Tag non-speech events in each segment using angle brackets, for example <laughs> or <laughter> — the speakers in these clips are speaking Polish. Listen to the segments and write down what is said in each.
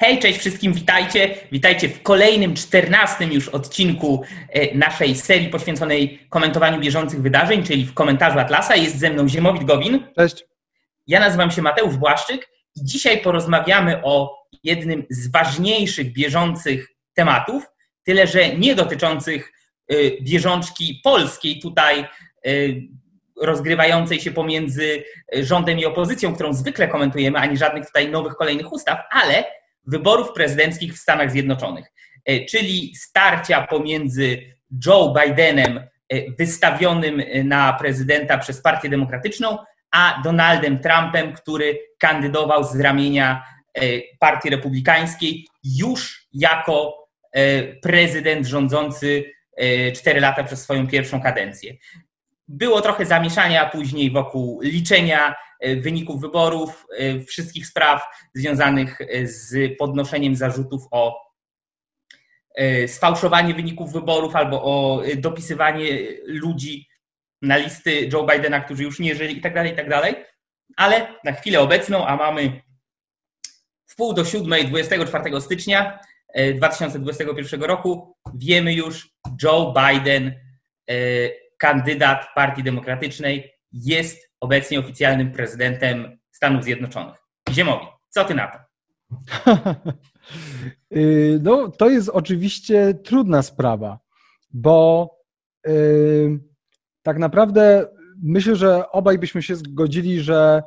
Hej, cześć wszystkim, witajcie. Witajcie w kolejnym, czternastym już odcinku e, naszej serii poświęconej komentowaniu bieżących wydarzeń, czyli w komentarzu Atlasa. Jest ze mną Ziemowit Gowin. Cześć. Ja nazywam się Mateusz Błaszczyk i dzisiaj porozmawiamy o jednym z ważniejszych bieżących tematów, tyle że nie dotyczących e, bieżączki polskiej tutaj e, rozgrywającej się pomiędzy rządem i opozycją, którą zwykle komentujemy, ani żadnych tutaj nowych kolejnych ustaw, ale wyborów prezydenckich w Stanach Zjednoczonych, e, czyli starcia pomiędzy Joe Bidenem, e, wystawionym na prezydenta przez Partię Demokratyczną, a Donaldem Trumpem, który kandydował z ramienia e, Partii Republikańskiej już jako prezydent rządzący 4 lata przez swoją pierwszą kadencję. Było trochę zamieszania później wokół liczenia E, wyników wyborów, e, wszystkich spraw związanych e, z podnoszeniem zarzutów o sfałszowanie wyników wyborów albo o dopisywanie ludzi na listy Joe Bidena, którzy już nie żyli i tak dalej, i tak. Ale na chwilę obecną, a mamy w pół do siódmej 24 stycznia 2021 roku, wiemy już, Joe Biden, kandydat Partii Demokratycznej, jest obecnie oficjalnym prezydentem Stanów Zjednoczonych. Ziemowi, co ty na to? <laughs> Y, no, to jest oczywiście trudna sprawa, bo yy, tak naprawdę myślę, że obaj byśmy się zgodzili, że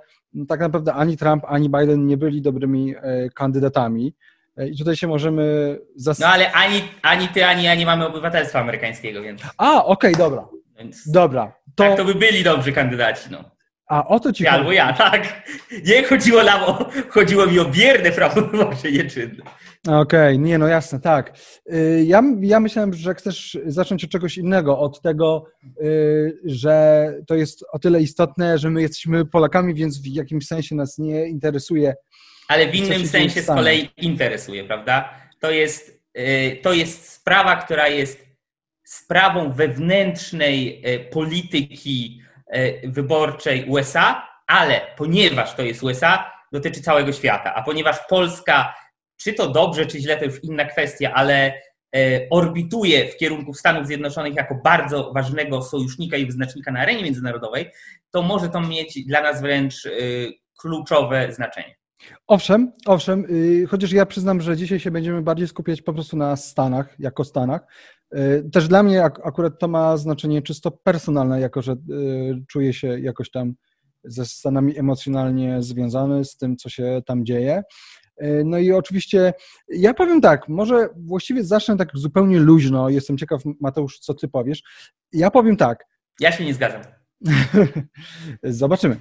tak naprawdę ani Trump, ani Biden nie byli dobrymi yy, kandydatami. Y, I tutaj się możemy zastanowić. No ale ani, ani ty, ani ja nie mamy obywatelstwa amerykańskiego, więc. A, okej, okay, dobra. Więc dobra. To... Tak, to by byli dobrzy kandydaci. No. A o to ci chodzi. Albo ja, tak. Nie chodziło nam o, chodziło mi o bierne prawo <laughs> wyborcze, nie czynne. Okej, okay, nie, no jasne, tak. Y, ja, ja myślałem, że chcesz zacząć od czegoś innego, od tego, y, że to jest o tyle istotne, że my jesteśmy Polakami, więc w jakimś sensie nas nie interesuje. Ale w innym sensie z kolei interesuje, prawda? To jest, y, to jest sprawa, która jest sprawą wewnętrznej polityki wyborczej USA, ale ponieważ to jest USA, dotyczy całego świata. A ponieważ Polska, czy to dobrze, czy źle, to już inna kwestia, ale e, orbituje w kierunku Stanów Zjednoczonych jako bardzo ważnego sojusznika i wyznacznika na arenie międzynarodowej, to może to mieć dla nas wręcz e, kluczowe znaczenie. Owszem, owszem, y, chociaż ja przyznam, że dzisiaj się będziemy bardziej skupiać po prostu na Stanach, jako Stanach. Y, też dla mnie akurat to ma znaczenie czysto personalne, jako że y, czuję się jakoś tam ze Stanami emocjonalnie związany z tym, co się tam dzieje. No i oczywiście ja powiem tak, może właściwie zacznę tak zupełnie luźno, jestem ciekaw Mateusz, co ty powiesz. Ja powiem tak. Ja się nie zgadzam. <laughs> Zobaczymy.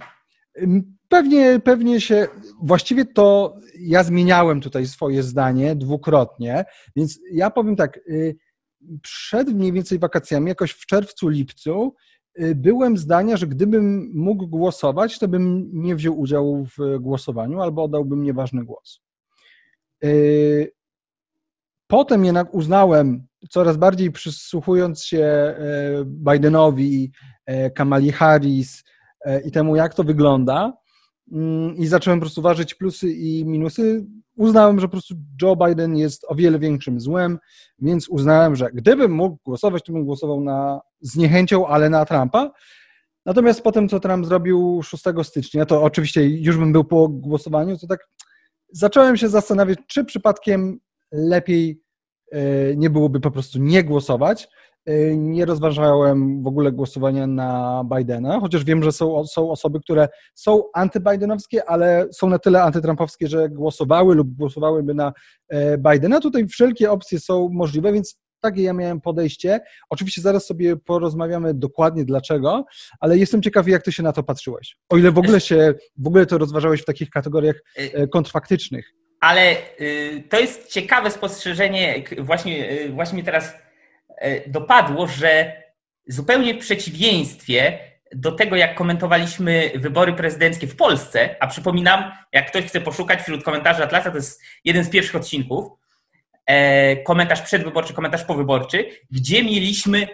Pewnie, pewnie się, właściwie to ja zmieniałem tutaj swoje zdanie dwukrotnie, więc ja powiem tak, y, przed mniej więcej wakacjami, jakoś w czerwcu, lipcu, y, byłem zdania, że gdybym mógł głosować, to bym nie wziął udziału w głosowaniu albo oddałbym nieważny głos. Y, potem jednak uznałem, coraz bardziej przysłuchując się Bidenowi, Kamali Harris i temu, jak to wygląda, i zacząłem po prostu ważyć plusy i minusy, uznałem, że po prostu Joe Biden jest o wiele większym złem, więc uznałem, że gdybym mógł głosować, to bym głosował na, z niechęcią, ale na Trumpa. Natomiast potem, co Trump zrobił 6 stycznia, to oczywiście już bym był po głosowaniu, to tak zacząłem się zastanawiać, czy przypadkiem lepiej e, nie byłoby po prostu nie głosować, nie rozważałem w ogóle głosowania na Bidena, chociaż wiem, że są, są osoby, które są antybidenowskie, ale są na tyle antytrumpowskie, że głosowały lub głosowałyby na e, Bidena. Tutaj wszelkie opcje są możliwe, więc takie ja miałem podejście. Oczywiście zaraz sobie porozmawiamy dokładnie dlaczego, ale jestem ciekawy, jak ty się na to patrzyłeś. O ile w ogóle się, w ogóle to rozważałeś w takich kategoriach y, e, kontrfaktycznych. Ale y, to jest ciekawe spostrzeżenie, właśnie, właśnie teraz E, dopadło, że zupełnie w przeciwieństwie do tego, jak komentowaliśmy wybory prezydenckie w Polsce, a przypominam, jak ktoś chce poszukać wśród komentarzy Atlasa, to jest jeden z pierwszych odcinków, e, komentarz przedwyborczy, komentarz powyborczy, gdzie mieliśmy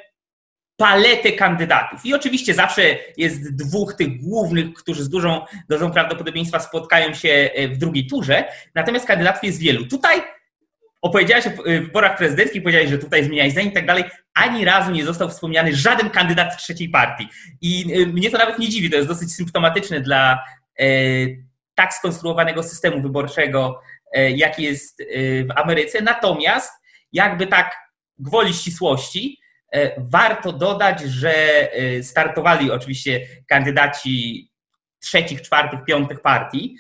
paletę kandydatów. I oczywiście zawsze jest dwóch tych głównych, którzy z dużą dozą prawdopodobieństwa spotkają się w drugiej turze, natomiast kandydatów jest wielu. Tutaj opowiedziałeś o wyborach prezydenckich, powiedziałeś, że tutaj zmieniałeś zdanie i tak dalej, ani razu nie został wspomniany żaden kandydat trzeciej partii. I mnie to nawet nie dziwi, to jest dosyć symptomatyczne dla tak skonstruowanego systemu wyborczego, e, jaki jest e, w Ameryce. Natomiast, jakby tak gwoli ścisłości, e, warto dodać, że startowali oczywiście kandydaci trzecich, czwartych, piątych partii,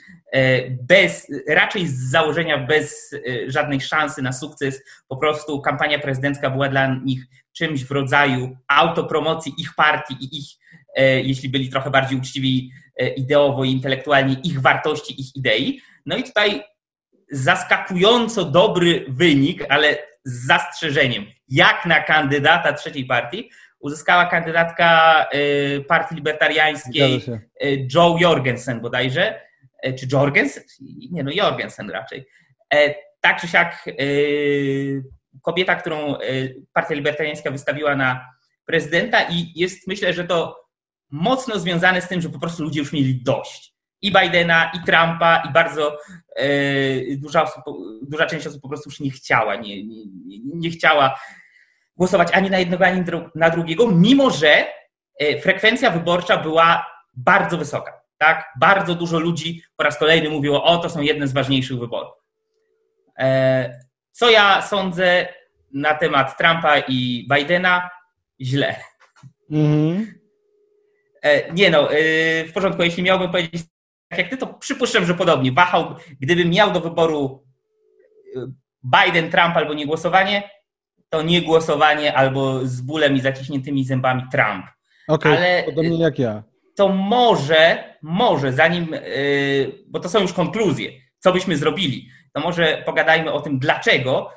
bez, raczej z założenia bez żadnej szansy na sukces. Po prostu kampania prezydencka była dla nich czymś w rodzaju autopromocji ich partii i ich, jeśli byli trochę bardziej uczciwi, E, ideowo i intelektualnie ich wartości, ich idei. No i tutaj zaskakująco dobry wynik, ale z zastrzeżeniem, jak na kandydata trzeciej partii uzyskała kandydatka e, partii libertariańskiej e, Joe Jorgensen bodajże, czy Jorgensen? Nie no, Jorgensen raczej. Tak czy siak kobieta, którą partia libertariańska wystawiła na prezydenta i jest myślę, że to mocno związane z tym, że po prostu ludzie już mieli dość. I Bidena, i Trumpa, i bardzo e, duża, osób, duża część osób po prostu już nie chciała, nie, nie, nie chciała głosować ani na jednego, ani na drugiego, mimo że e, frekwencja wyborcza była bardzo wysoka. Tak? Bardzo dużo ludzi po raz kolejny mówiło, o, to są jedne z ważniejszych wyborów. E, co ja sądzę na temat Trumpa i Bidena? Źle. Mhm. E, nie no, e, w porządku, jeśli miałbym powiedzieć tak jak ty, to przypuszczam, że podobnie. Wahał, gdybym miał do wyboru e, Biden, Trump albo nie głosowanie, to nie głosowanie albo z bólem i zaciśniętymi zębami Trump. Okej, okay, Ale podobnie jak ja. To może, może zanim, bo to są już konkluzje, co byśmy zrobili, to może pogadajmy o tym, dlaczego,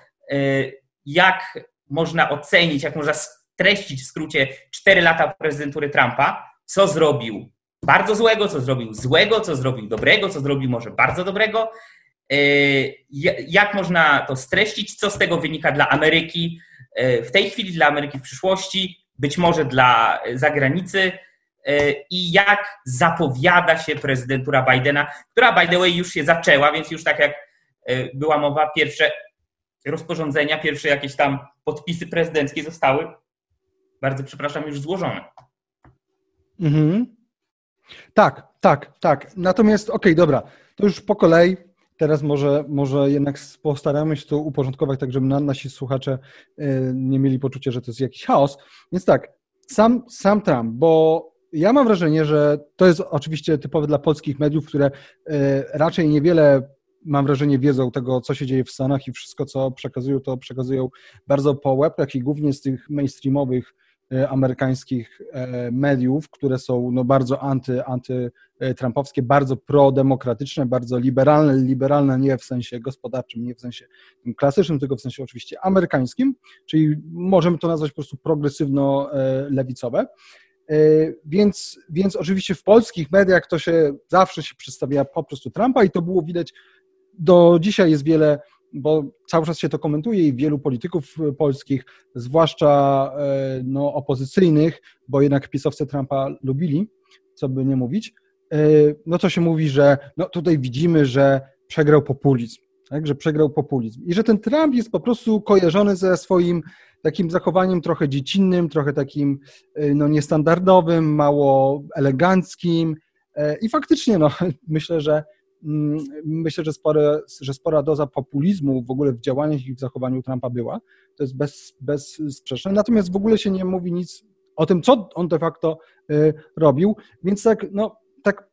jak można ocenić, jak można streścić w skrócie 4 lata prezydentury Trumpa, co zrobił bardzo złego, co zrobił złego, co zrobił dobrego, co zrobił może bardzo dobrego. E, jak można to streścić? Co z tego wynika dla Ameryki w tej chwili, dla Ameryki w przyszłości, być może dla zagranicy? E, I jak zapowiada się prezydentura Bidena, która by the way już się zaczęła, więc już tak jak była mowa, pierwsze rozporządzenia, pierwsze jakieś tam podpisy prezydenckie zostały, bardzo przepraszam, już złożone. Mhm. Tak, tak, tak. Natomiast, okej, okay, dobra, to już po kolei. Teraz może, może jednak postaramy się to uporządkować, tak żeby nasi słuchacze y, nie mieli poczucia, że to jest jakiś chaos. Więc tak, sam, sam Trump, bo ja mam wrażenie, że to jest oczywiście typowe dla polskich mediów, które y, raczej niewiele mam wrażenie, wiedzą tego, co się dzieje w Stanach i wszystko, co przekazują, to przekazują bardzo po łebkach i głównie z tych mainstreamowych E, amerykańskich e, mediów, które są no, bardzo anty, antytrumpowskie, bardzo prodemokratyczne, bardzo liberalne, liberalne nie w sensie gospodarczym, nie w sensie klasycznym, tylko w sensie oczywiście amerykańskim, czyli możemy to nazwać po prostu progresywno-lewicowe. E, więc, więc oczywiście w polskich mediach to się zawsze się przedstawia po prostu Trumpa i to było widać. Do dzisiaj jest wiele bo cały czas się to komentuje i wielu polityków polskich, zwłaszcza e, no, opozycyjnych, bo jednak pisowcy Trumpa lubili, co by nie mówić, e, no to się mówi, że no tutaj widzimy, że przegrał populizm, tak, że przegrał populizm i że ten Trump jest po prostu kojarzony ze swoim takim zachowaniem trochę dziecinnym, trochę takim e, no, niestandardowym, mało eleganckim i faktycznie no, <laughs> myślę, że Mm, myślę, że, spore, że spora doza populizmu w ogóle w działaniach i w zachowaniu Trumpa była. To jest bez, bezsprzeczne. Natomiast w ogóle się nie mówi nic o tym, co on de facto y, robił. Więc tak, no, tak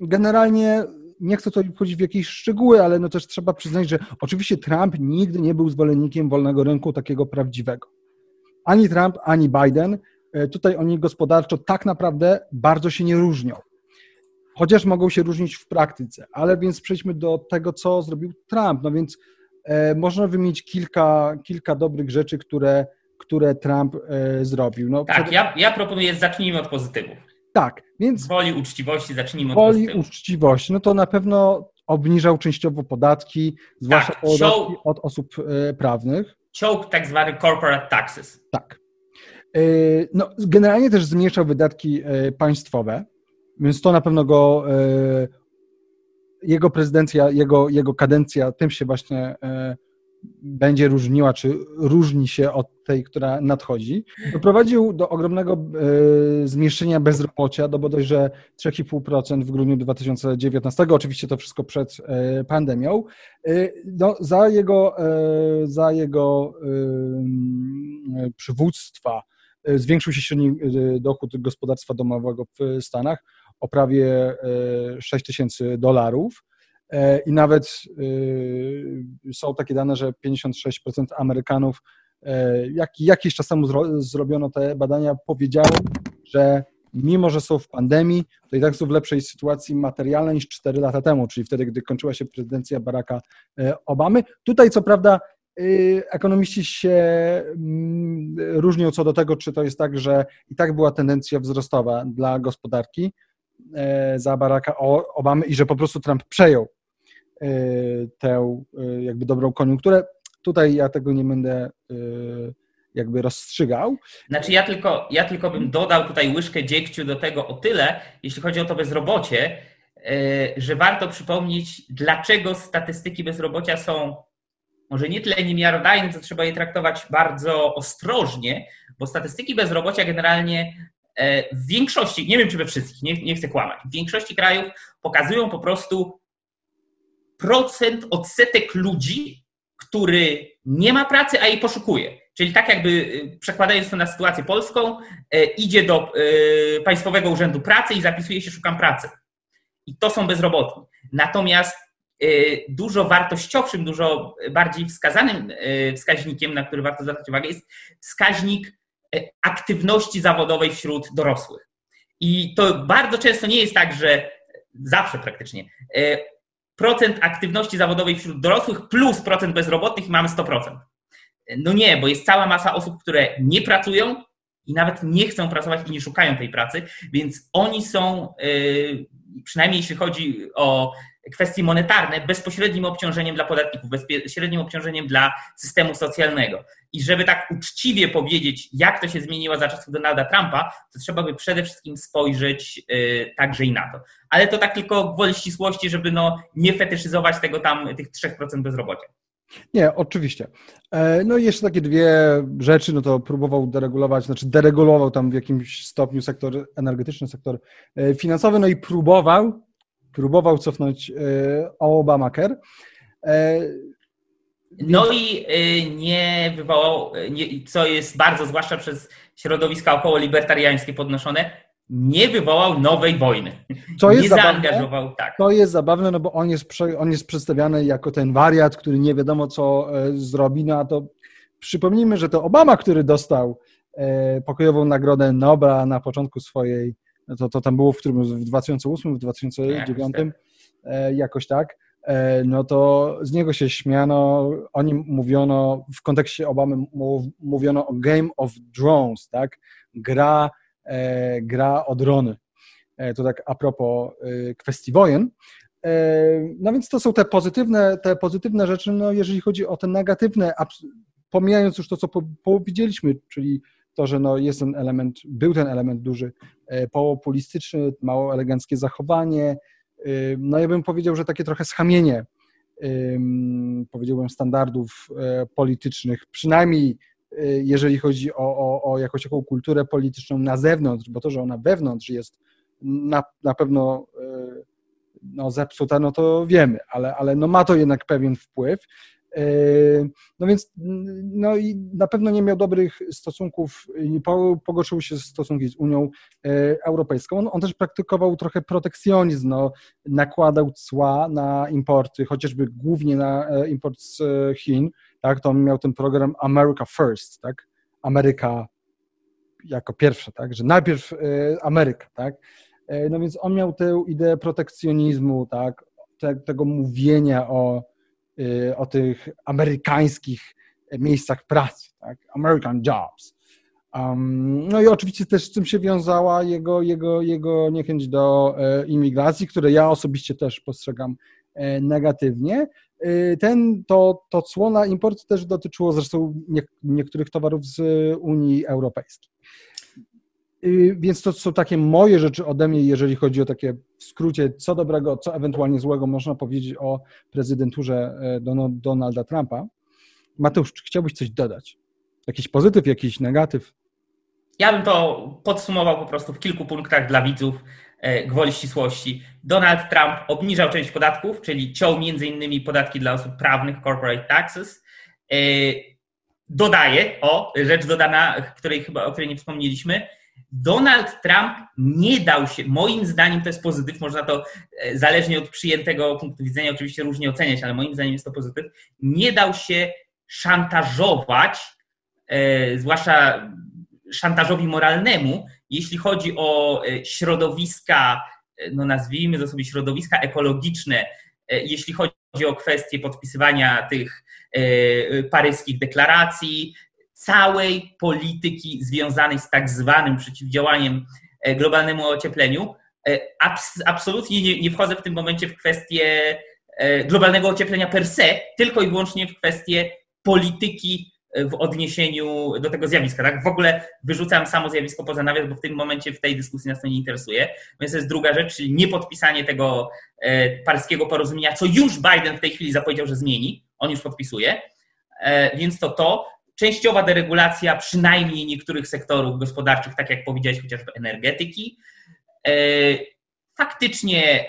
generalnie nie chcę tutaj wchodzić w jakieś szczegóły, ale no też trzeba przyznać, że oczywiście Trump nigdy nie był zwolennikiem wolnego rynku takiego prawdziwego. Ani Trump, ani Biden. Y, tutaj oni gospodarczo tak naprawdę bardzo się nie różnią chociaż mogą się różnić w praktyce. Ale więc przejdźmy do tego, co zrobił Trump. No więc e, można wymienić kilka, kilka dobrych rzeczy, które, które Trump e, zrobił. No, tak, przed... ja, ja proponuję, zacznijmy od pozytywów. Tak, więc. Woli uczciwości, zacznijmy od woli uczciwości, no to na pewno obniżał częściowo podatki, zwłaszcza tak, podatki od osób e, prawnych. Ciąg tak zwany corporate taxes. Tak. No, generalnie też zmniejszał wydatki państwowe, więc to na pewno go, jego prezydencja, jego, jego kadencja tym się właśnie będzie różniła, czy różni się od tej, która nadchodzi, doprowadził do ogromnego e, zmniejszenia bezrobocia do bodajże 3,5% w grudniu 2019, oczywiście to wszystko przed e, pandemią. E, no, za jego, za jego przywództwa zwiększył się średni dochód gospodarstwa domowego w Stanach o prawie 6 tysięcy dolarów. E, i nawet y, są takie dane, że 56% Amerykanów, e, jak, jakiś czas temu zro, zrobiono te badania, powiedziało, że mimo, że są w pandemii, to i tak są w lepszej sytuacji materialnej niż 4 lata temu, czyli wtedy, gdy kończyła się prezydencja Baracka e, Obamy. Tutaj co prawda y, ekonomiści się mm, różnią co do tego, czy to jest tak, że i tak była tendencja wzrostowa dla gospodarki za Baracka Obamy i że po prostu Trump przejął tę y, jakby dobrą koniunkturę. Tutaj ja tego nie będę y, jakby rozstrzygał. Znaczy ja tylko, ja tylko bym dodał tutaj łyżkę dziegciu do tego o tyle, jeśli chodzi o to bezrobocie, że warto przypomnieć, dlaczego statystyki bezrobocia są może nie tyle niemiarodajne, co trzeba je traktować bardzo ostrożnie, bo statystyki bezrobocia generalnie w większości, nie wiem czy we wszystkich, nie, nie chcę kłamać, w większości krajów pokazują po prostu procent, odsetek ludzi, który nie ma pracy, a jej poszukuje. Czyli tak jakby y, przekładając to na sytuację polską, y, idzie do y, Państwowego Urzędu Pracy i zapisuje się szukam pracy. I to są bezrobotni. Natomiast dużo wartościowszym, dużo bardziej wskazanym wskaźnikiem, na który warto zwracać uwagę, jest wskaźnik aktywności zawodowej wśród dorosłych. I to bardzo często nie jest tak, że zawsze praktycznie procent aktywności zawodowej wśród dorosłych plus procent bezrobotnych i mamy 100%. No nie, bo jest cała masa osób, które nie pracują i nawet nie chcą pracować i nie szukają tej pracy, więc oni są, y, przynajmniej jeśli chodzi o kwestie monetarne, bezpośrednim obciążeniem dla podatników, bezpośrednim obciążeniem dla systemu socjalnego. I żeby tak uczciwie powiedzieć, jak to się zmieniło za czasów Donalda Trumpa, to trzeba by przede wszystkim spojrzeć y, także i na to. Ale to tak tylko gwoli ścisłości, żeby no nie fetyszyzować tego tam, tych 3% bezrobocia. Nie, oczywiście. E, no i jeszcze takie dwie rzeczy, no to próbował deregulować, znaczy deregulował tam w jakimś stopniu sektor energetyczny, sektor e, finansowy, no i próbował, próbował cofnąć e, Obamacare. No i nie wywołał, co jest bardzo, zwłaszcza przez środowiska około libertariańskie podnoszone, nie wywołał nowej wojny. Jest nie zabawne, zaangażował, tak. To jest zabawne, no bo on jest, on jest przedstawiany jako ten wariat, który nie wiadomo co e, zrobi, no a to przypomnijmy, że to Obama, który dostał e, pokojową nagrodę Nobla na początku swojej, to, to tam było w którym, w 2008, w 2009, tak. E, jakoś tak, no to z niego się śmiano, o nim mówiono, w kontekście Obamy mówiono o Game of Drones, tak, gra E, gra o drony. E, to tak a propos e, kwestii wojen. No więc to są te pozytywne, te pozytywne rzeczy, no jeżeli chodzi o te negatywne, pomijając już to, co powiedzieliśmy, czyli to, że no jest ten element, był ten element duży, populistyczny, mało eleganckie zachowanie, no ja bym powiedział, że takie trochę schamienie, powiedziałbym, standardów politycznych, przynajmniej jeżeli chodzi o, o, o jakąś taką kulturę polityczną na zewnątrz, bo to, że ona wewnątrz jest na, na pewno no, zepsuta, no to wiemy, ale, ale no ma to jednak pewien wpływ. Y, no więc no i na pewno nie miał dobrych stosunków, pogorszyły się stosunki z Unią Europejską. On, on, też praktykował trochę protekcjonizm, no, nakładał cła na importy, chociażby głównie na import z Chin, tak, to on miał ten program America First, tak, Ameryka jako pierwsza, tak, że najpierw Ameryka, tak, no więc on miał tę ideę protekcjonizmu, tak, te, tego mówienia o, o tych amerykańskich miejscach pracy, tak, American Jobs. Um, no i oczywiście też z tym się wiązała jego, jego, jego niechęć do e, imigracji, które ja osobiście też postrzegam negatywnie. Ten, to, to cło na import też dotyczyło zresztą nie, niektórych towarów z Unii Europejskiej. Więc to są takie moje rzeczy ode mnie, jeżeli chodzi o takie w skrócie, co dobrego, co ewentualnie złego można powiedzieć o prezydenturze Donalda Trumpa. Mateusz, czy chciałbyś coś dodać? Jakiś pozytyw, jakiś negatyw? Ja bym to podsumował po prostu w kilku punktach dla widzów e, gwoli ścisłości. Donald Trump obniżał część podatków, czyli ciął innymi podatki dla osób prawnych, corporate taxes. E, dodaje, o, rzecz dodana, której chyba, o której nie wspomnieliśmy, Donald Trump nie dał się, moim zdaniem to jest pozytyw, można to e, zależnie od przyjętego punktu widzenia oczywiście różnie oceniać, ale moim zdaniem jest to pozytyw, nie dał się szantażować, zwłaszcza szantażowi moralnemu, jeśli chodzi o e, środowiska, e, no nazwijmy to sobie środowiska ekologiczne, e, jeśli chodzi o kwestie podpisywania tych paryskich deklaracji, całej polityki związanej z tak zwanym przeciwdziałaniem globalnemu ociepleniu. absolutnie nie, nie wchodzę w tym momencie w kwestię globalnego ocieplenia per se, tylko i wyłącznie w kwestię polityki w odniesieniu do tego zjawiska. Tak? W ogóle wyrzucam samo zjawisko poza nawias, bo w tym momencie w tej dyskusji nas to nie interesuje. Więc to jest druga rzecz, czyli niepodpisanie tego e, paryskiego porozumienia, co już Biden w tej chwili zapowiedział, że zmieni. On już podpisuje. E, więc to to. Częściowa deregulacja przynajmniej niektórych sektorów gospodarczych, tak jak powiedziałeś, chociażby energetyki. E, faktycznie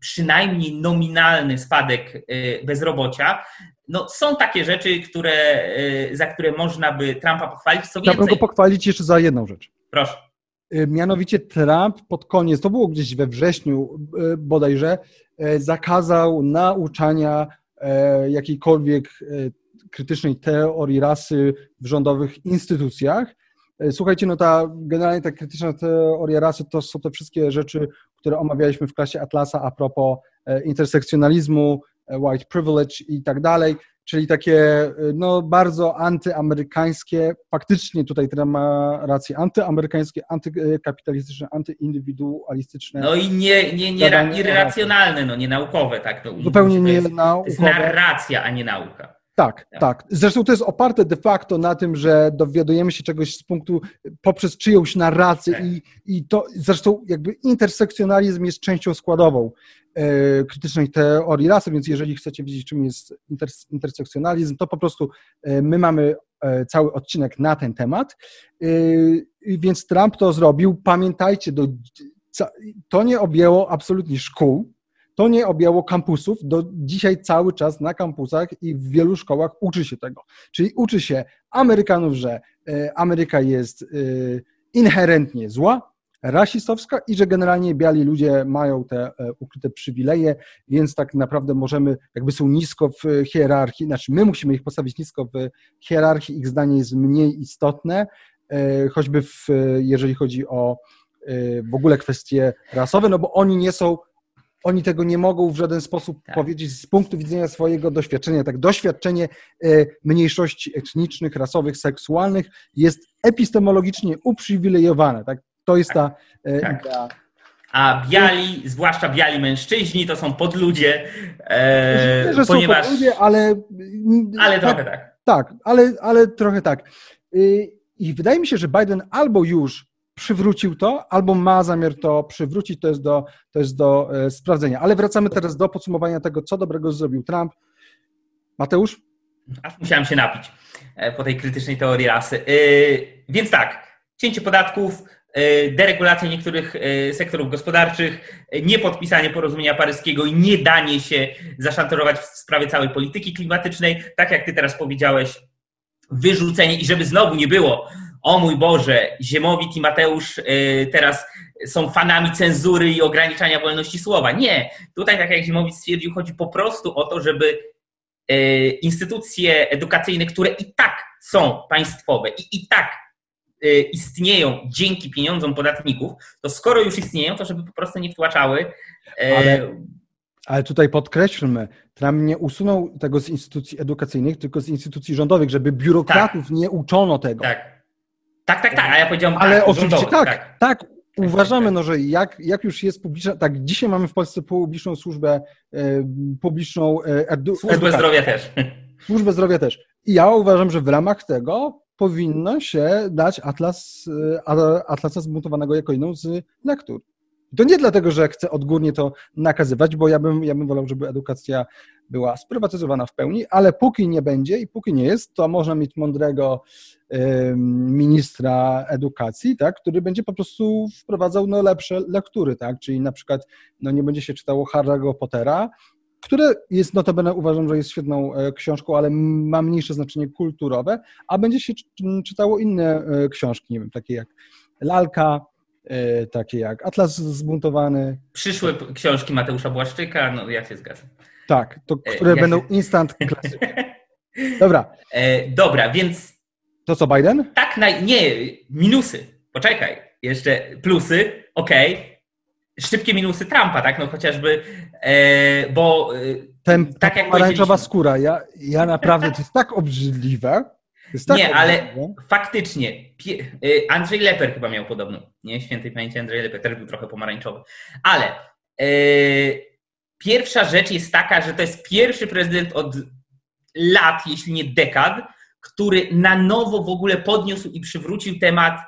przynajmniej nominalny spadek bezrobocia no, są takie rzeczy, które, za które można by Trumpa pochwalić. Co więcej... Chciałbym go pochwalić jeszcze za jedną rzecz. Proszę. Mianowicie Trump pod koniec, to było gdzieś we wrześniu bodajże, zakazał nauczania jakiejkolwiek krytycznej teorii rasy w rządowych instytucjach. Słuchajcie, no ta generalnie ta krytyczna teoria rasy to są te wszystkie rzeczy, które omawialiśmy w klasie Atlasa a propos intersekcjonalizmu, E, white privilege i tak dalej, czyli takie e, no, bardzo antyamerykańskie, faktycznie tutaj ten ma rację, antyamerykańskie, antykapitalistyczne, antyindywidualistyczne. No i nie, nie, nie irracjonalne, no nie naukowe, tak. No, Zupełnie nie naukowe. To jest narracja, a nie nauka. Tak, tak, tak. Zresztą to jest oparte de facto na tym, że dowiadujemy się czegoś z punktu poprzez czyjąś narrację tak. i, i to zresztą jakby intersekcjonalizm jest częścią składową e, krytycznej teorii rasy, więc jeżeli chcecie wiedzieć, czym jest inter, intersekcjonalizm, to po prostu e, my mamy e, cały odcinek na ten temat. E, więc Trump to zrobił. Pamiętajcie, do, to nie objęło absolutnie szkół, to nie objęło kampusów. Do dzisiaj cały czas na kampusach i w wielu szkołach uczy się tego. Czyli uczy się Amerykanów, że e, Ameryka jest e, inherentnie zła, rasistowska i że generalnie biali ludzie mają te e, ukryte przywileje, więc tak naprawdę możemy, jakby są nisko w hierarchii, znaczy my musimy ich postawić nisko w hierarchii, ich zdanie jest mniej istotne, choćby w, jeżeli chodzi o w ogóle kwestie rasowe, no bo oni nie są oni tego nie mogą w żaden sposób tak. powiedzieć z punktu widzenia swojego doświadczenia. Tak, doświadczenie e, mniejszości etnicznych, rasowych, seksualnych jest epistemologicznie uprzywilejowane. Tak? To jest ta e, tak. idea. A biali, zwłaszcza biali mężczyźni, to są podludzie, e, Myślę, że ponieważ... Są podludzie, ale... Ale tak, trochę tak. Tak, ale, ale trochę tak. Y, I wydaje mi się, że Biden albo już przywrócił to, albo ma zamiar to przywrócić, to jest do, to jest do e, sprawdzenia. Ale wracamy teraz do podsumowania tego, co dobrego zrobił Trump. Mateusz? Aż musiałem się napić e, po tej krytycznej teorii rasy. E, więc tak, cięcie podatków, deregulacja niektórych sektorów gospodarczych, niepodpisanie porozumienia paryskiego i nie danie się zaszantażować w sprawie całej polityki klimatycznej, tak jak ty teraz powiedziałeś, wyrzucenie i żeby znowu nie było, o mój Boże, Ziemowit i Mateusz y, teraz są fanami cenzury i ograniczania wolności słowa. Nie. Tutaj, tak jak Ziemowit stwierdził, chodzi po prostu o to, żeby y, instytucje edukacyjne, które i tak są państwowe i i tak y, istnieją dzięki pieniądzom podatników, to skoro już istnieją, to żeby po prostu nie wtłaczały. Ale, ale tutaj podkreślmy, Trump nie usunął tego z instytucji edukacyjnych, tylko z instytucji rządowych, żeby biurokratów tak. nie uczono tego. Tak. Tak, tak, tak, a ja powiedziałem Ale tak, oczywiście tak, tak, tak, uważamy, no, że jak, jak już jest publiczna, tak, dzisiaj mamy w Polsce publiczną służbę, e, publiczną e, edu, Służbę edukację. zdrowia też. Służbę zdrowia też. I ja uważam, że w ramach tego powinno się dać atlas, e, atlasa zmontowanego jako jedną z lektur. To nie dlatego, że chcę odgórnie to nakazywać, bo ja bym, ja bym wolał, żeby edukacja była sprywatyzowana w pełni, ale póki nie będzie i póki nie jest, to można mieć mądrego ministra edukacji, tak, który będzie po prostu wprowadzał no, lepsze lektury, tak, czyli na przykład no, nie będzie się czytało Harry'ego Pottera, które jest notabene, uważam, że jest świetną e, książką, ale ma mniejsze znaczenie kulturowe, a będzie się czytało inne e, książki, nie wiem, takie jak Lalka, e, takie jak Atlas Zbuntowany. Przyszłe książki Mateusza Błaszczyka, no ja się zgadzam. Tak, to, które ja będą się... instant <laughs> klasyki. Dobra. E, dobra, więc... To co, Biden? Tak, na... nie, minusy. Poczekaj, jeszcze plusy, okej. Okay. Szybkie minusy Trumpa, tak, no chociażby, e, bo... E, Ten, tak jak pomarańczowa skóra, ja, ja naprawdę, to jest tak obrzydliwe. Jest tak nie, ale faktycznie, e, Andrzej Leper chyba miał podobną, nie? Świętej pamięci Andrzej Leper też był trochę pomarańczowy. Ale... E, Pierwsza rzecz jest taka, że to jest pierwszy prezydent od lat, jeśli nie dekad, który na nowo w ogóle podniósł i przywrócił temat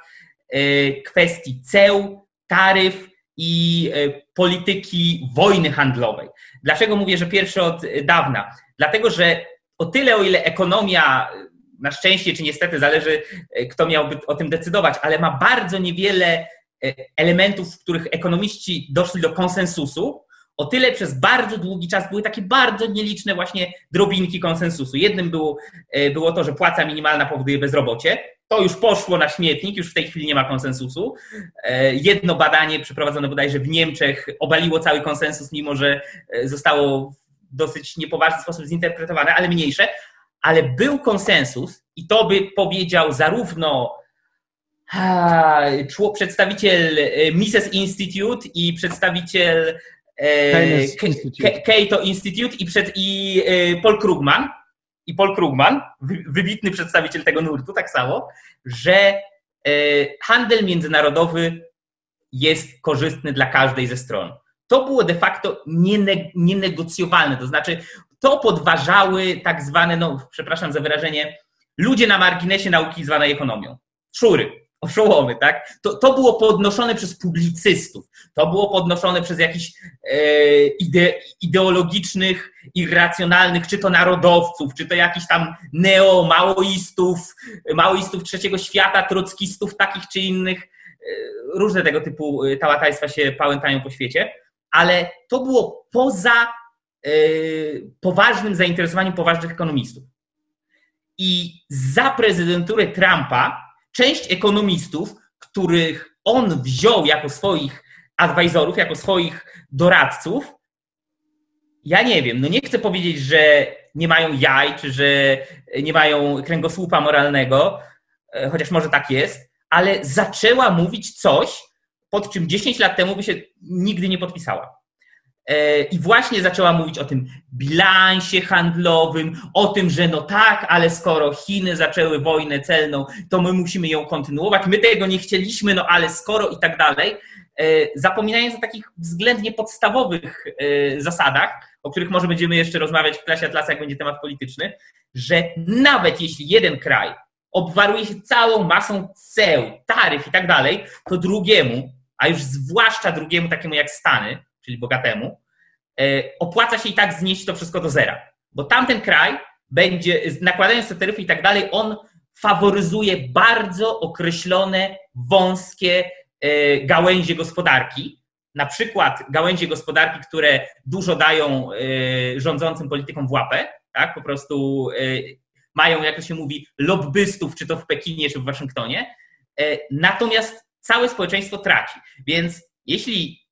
e, kwestii ceł, taryf i e, polityki wojny handlowej. Dlaczego mówię, że pierwszy od dawna? Dlatego, że o tyle, o ile ekonomia, na szczęście czy niestety, zależy e, kto miałby o tym decydować, ale ma bardzo niewiele elementów, w których ekonomiści doszli do konsensusu, o tyle przez bardzo długi czas były takie bardzo nieliczne właśnie drobinki konsensusu. Jednym było, e, było to, że płaca minimalna powoduje bezrobocie. To już poszło na śmietnik, już w tej chwili nie ma konsensusu. E, jedno badanie przeprowadzone bodajże w Niemczech obaliło cały konsensus, mimo że e, zostało w dosyć niepoważny sposób zinterpretowane, ale mniejsze. Ale był konsensus i to by powiedział zarówno przedstawiciel Mises Institute i przedstawiciel Cato Institute i, przed, i e, Paul Krugman, i Paul Krugman, wybitny przedstawiciel tego nurtu, tak samo, że e, handel międzynarodowy jest korzystny dla każdej ze stron. To było de facto nienegocjowalne, to znaczy to podważały tak zwane, no przepraszam za wyrażenie, ludzie na marginesie nauki zwanej ekonomią. Szury oszołomy, tak? To, to było podnoszone przez publicystów, to było podnoszone przez jakichś e, ide, ideologicznych, irracjonalnych, czy to narodowców, czy to jakichś tam neo-maoistów, maoistów trzeciego świata, trockistów takich czy innych. E, różne tego typu e, tałatajstwa się pałętają po świecie, ale to było poza e, poważnym zainteresowaniem poważnych ekonomistów. I za prezydentury Trumpa część ekonomistów, których on wziął jako swoich advisorów, jako swoich doradców, ja nie wiem, no nie chcę powiedzieć, że nie mają jaj, czy że nie mają kręgosłupa moralnego, e, chociaż może tak jest, ale zaczęła mówić coś, pod czym 10 lat temu by się nigdy nie podpisała. E, I właśnie zaczęła mówić o tym bilansie handlowym, o tym, że no tak, ale skoro Chiny zaczęły wojnę celną, to my musimy ją kontynuować. My tego nie chcieliśmy, no ale skoro i tak dalej. E, zapominając o takich względnie podstawowych e, zasadach, o których może będziemy jeszcze rozmawiać w klasie Atlasa, jak będzie temat polityczny, że nawet jeśli jeden kraj obwaruje się całą masą ceł, taryf i tak dalej, to drugiemu, a już zwłaszcza drugiemu takiemu jak Stany, czyli bogatemu, e, opłaca się i tak znieść to wszystko do zera. Bo tamten kraj będzie, nakładając te taryfy i tak dalej, on faworyzuje bardzo określone, wąskie e, gałęzie gospodarki. Na przykład gałęzie gospodarki, które dużo dają e, rządzącym politykom w łapę, tak? po prostu mają, jak to się mówi, lobbystów, czy to w Pekinie, czy w Waszyngtonie. Natomiast całe społeczeństwo traci. Więc jeśli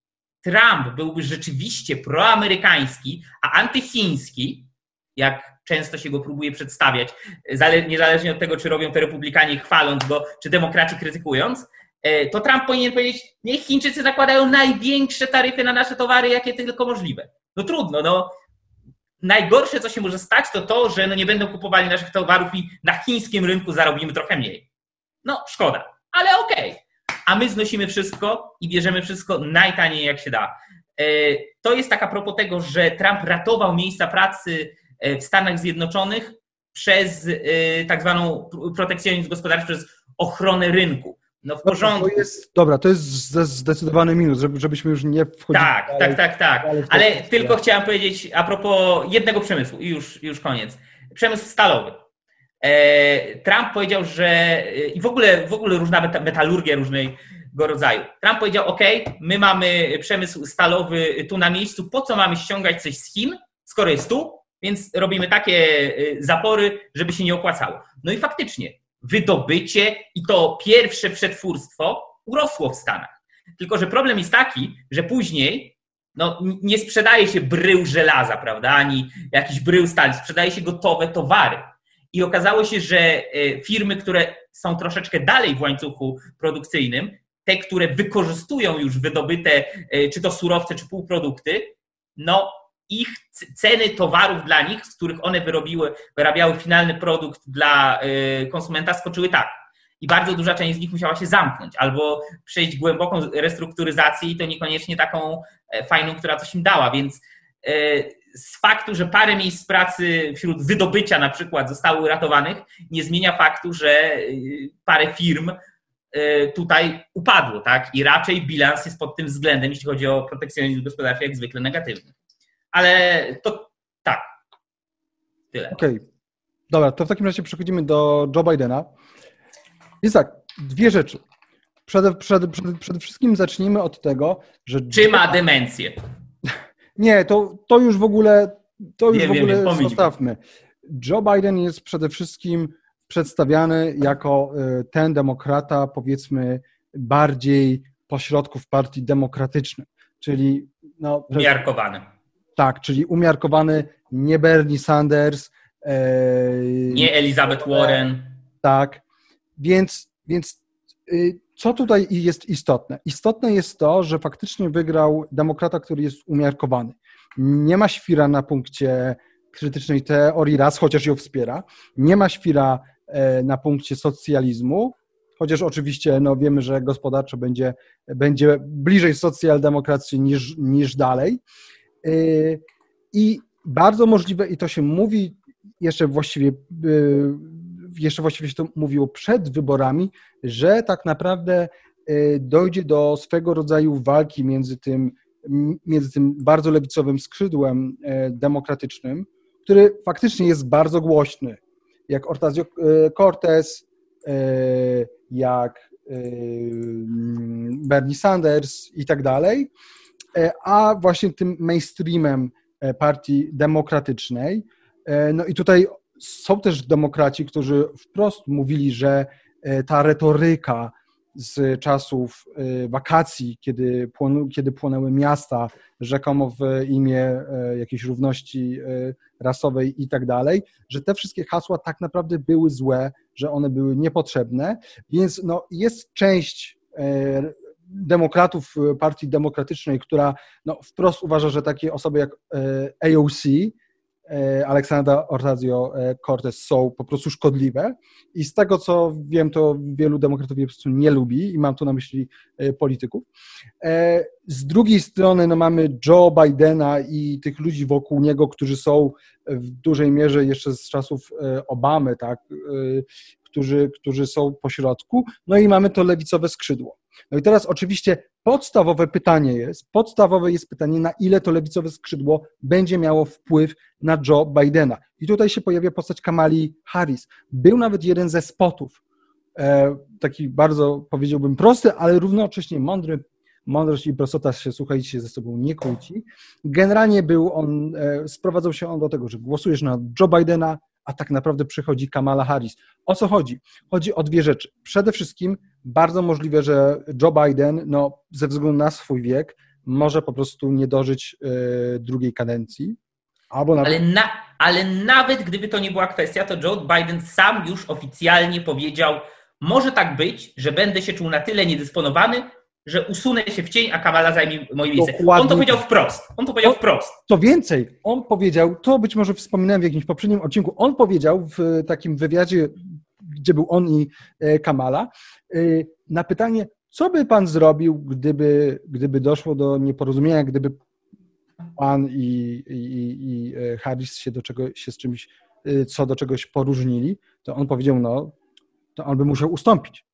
Trump byłby rzeczywiście proamerykański, a antychiński, jak często się go próbuje przedstawiać, niezależnie od tego, czy robią to republikanie chwaląc go, czy demokraci krytykując, e, to Trump powinien powiedzieć, niech Chińczycy zakładają największe taryfy na nasze towary, jakie tylko możliwe. No trudno, no. Najgorsze, co się może stać, to to, że no nie będą kupowali naszych towarów i na chińskim rynku zarobimy trochę mniej. No, szkoda, ale okej. Okay. A my znosimy wszystko i bierzemy wszystko najtaniej jak się da. E, to jest tak a propos tego, że Trump ratował miejsca pracy e, w Stanach Zjednoczonych przez e, tak zwaną protekcjonizm gospodarczy, przez ochronę rynku. No w porządku. To jest, dobra, to jest zdecydowany minus, żebyśmy już nie wchodzili. Tak, dalej, tak, tak, tak. Ale tylko chciałem powiedzieć a propos jednego przemysłu i już, już koniec. Przemysł stalowy. Trump powiedział, że i w ogóle, w ogóle różna metalurgia różnej rodzaju. Trump powiedział: OK, my mamy przemysł stalowy tu na miejscu, po co mamy ściągać coś z Chin, skoro jest tu, więc robimy takie y, zapory, żeby się nie opłacało. No i faktycznie, wydobycie i to pierwsze przetwórstwo urosło w Stanach. Tylko, że problem jest taki, że później no, nie sprzedaje się brył żelaza, prawda, ani jakiś brył stali, sprzedaje się gotowe towary. I okazało się, że y, firmy, które są troszeczkę dalej w łańcuchu produkcyjnym, te, które wykorzystują już wydobyte, e, czy to surowce, czy półprodukty, no ich ceny towarów dla nich, z których one wyrobiły, wyrabiały finalny produkt dla e, konsumenta, skoczyły tak. I bardzo duża część z nich musiała się zamknąć albo przejść głęboką restrukturyzację i to niekoniecznie taką e, fajną, która coś im dała. Więc z faktu, że parę miejsc pracy wśród wydobycia na przykład zostały uratowanych, nie zmienia faktu, że parę firm Y, tutaj upadło, tak? I raczej bilans jest pod tym względem, jeśli chodzi o protekcjonizm gospodarczy, jak zwykle negatywny. Ale to tak. Tyle. Okej. Okay. Dobra, to w takim razie przechodzimy do Joe Bidena. Jest tak, dwie rzeczy. Przede, przede, przede, przede wszystkim zacznijmy od tego, że. Czy ma demencję? Nie, to, to już w ogóle. To już w ogóle wiem, zostawmy. Joe Biden jest przede wszystkim przedstawiany jako y, ten demokrata, powiedzmy, bardziej pośrodków partii demokratycznej, czyli no, umiarkowany. Tak, czyli umiarkowany, nie Bernie Sanders. E, nie Elizabeth Warren. Tak, więc, więc y, co tutaj jest istotne? Istotne jest to, że faktycznie wygrał demokrata, który jest umiarkowany. Nie ma świra na punkcie krytycznej teorii raz, chociaż ją wspiera. Nie ma świra E, na punkcie socjalizmu, chociaż oczywiście no, wiemy, że gospodarczo będzie, będzie bliżej socjaldemokracji niż, niż dalej. E, I bardzo możliwe, i to się mówi jeszcze właściwie, e, jeszcze właściwie się to mówiło przed wyborami, że tak naprawdę dojdzie do swego rodzaju walki między tym, między tym bardzo lewicowym skrzydłem demokratycznym, który faktycznie jest bardzo głośny jak Ortazio e, Cortez, jak e, Bernie Sanders i tak dalej, a właśnie tym mainstreamem partii demokratycznej. No i tutaj są też demokraci, którzy wprost mówili, że ta retoryka z czasów y, wakacji, kiedy, płonu, kiedy płonęły miasta, rzekomo w imię e, jakiejś równości e, rasowej i tak dalej, że te wszystkie hasła tak naprawdę były złe, że one były niepotrzebne, więc no, jest część e, demokratów Partii Demokratycznej, która no, wprost uważa, że takie osoby jak AOC, E, Aleksandra Ocasio-Cortez są po prostu szkodliwe i z tego, co wiem, to wielu demokratów je po prostu nie lubi i mam tu na myśli e, polityków. E, z drugiej strony no, mamy Joe Bidena i tych ludzi wokół niego, którzy są w dużej mierze jeszcze z czasów Obamy, tak, którzy, którzy są po środku, no i mamy to lewicowe skrzydło. No i teraz oczywiście podstawowe pytanie jest, podstawowe jest pytanie, na ile to lewicowe skrzydło będzie miało wpływ na Joe Bidena. I tutaj się pojawia postać Kamali Harris. Był nawet jeden ze spotów, e, taki bardzo powiedziałbym prosty, ale równocześnie mądry. Mądrość i prostota się, słuchajcie, ze sobą nie kłóci. Generalnie był on, e, sprowadzał się on do tego, że głosujesz na Joe Bidena, a tak naprawdę przychodzi Kamala Harris. O co chodzi? Chodzi o dwie rzeczy. Przede wszystkim bardzo możliwe, że Joe Biden, no, ze względu na swój wiek, może po prostu nie dożyć y, drugiej kadencji. Albo nawet... ale, na, ale nawet gdyby to nie była kwestia, to Joe Biden sam już oficjalnie powiedział, może tak być, że będę się czuł na tyle niedysponowany, że usunę się w cień, a Kamala zajmie moje miejsce. Dokładnie. On to powiedział wprost. On to powiedział to, wprost. Co więcej, on powiedział, to być może wspominałem w jakimś poprzednim odcinku, on powiedział w takim wywiadzie, gdzie był on i e, Kamala, e, na pytanie, co by pan zrobił, gdyby, gdyby doszło do nieporozumienia, gdyby pan i, i, i Harris się do czego, się z czymś, co do czegoś poróżnili, to on powiedział, no, to on by musiał ustąpić.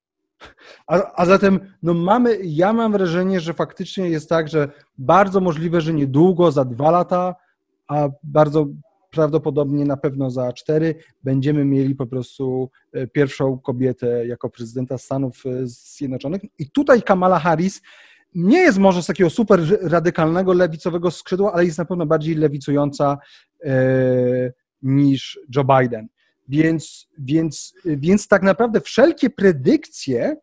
A, a zatem no mamy, ja mam wrażenie, że faktycznie jest tak, że bardzo możliwe, że niedługo, za dwa lata, a bardzo prawdopodobnie na pewno za cztery będziemy mieli po prostu e, pierwszą kobietę jako prezydenta Stanów e, Zjednoczonych. I tutaj Kamala Harris nie jest może z takiego super radykalnego, lewicowego skrzydła, ale jest na pewno bardziej lewicująca e, niż Joe Biden. Więc, więc, więc tak naprawdę wszelkie predykcje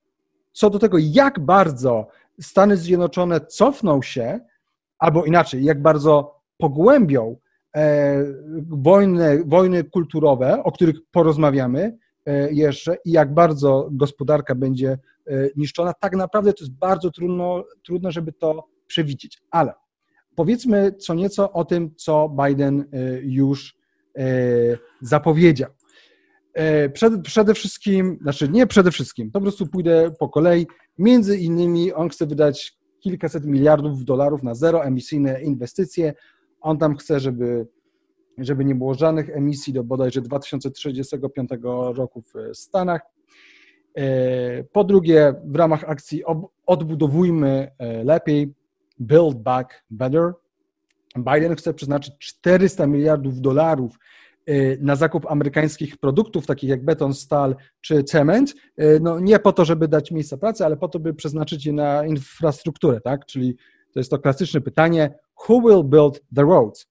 co do tego, jak bardzo Stany Zjednoczone cofną się, albo inaczej, jak bardzo pogłębią e, wojny, wojny kulturowe, o których porozmawiamy e, jeszcze, i jak bardzo gospodarka będzie e, niszczona, tak naprawdę to jest bardzo trudno, trudno żeby to przewidzieć. Ale powiedzmy co nieco o tym, co Biden już zapowiedział. E, przed, przede wszystkim, znaczy nie przede wszystkim, po prostu pójdę po kolei. Między innymi on chce wydać kilkaset miliardów dolarów na zeroemisyjne inwestycje. On tam chce, żeby, żeby nie było żadnych emisji do bodajże 2035 roku w Stanach. E, po drugie, w ramach akcji Odbudowujmy e, lepiej, Build Back Better, Biden chce przeznaczyć 400 miliardów dolarów na zakup amerykańskich produktów, takich jak beton, stal czy cement, y, no nie po to, żeby dać miejsca pracy, ale po to, by przeznaczyć je na infrastrukturę, tak? Czyli to jest to klasyczne pytanie, who will build the roads?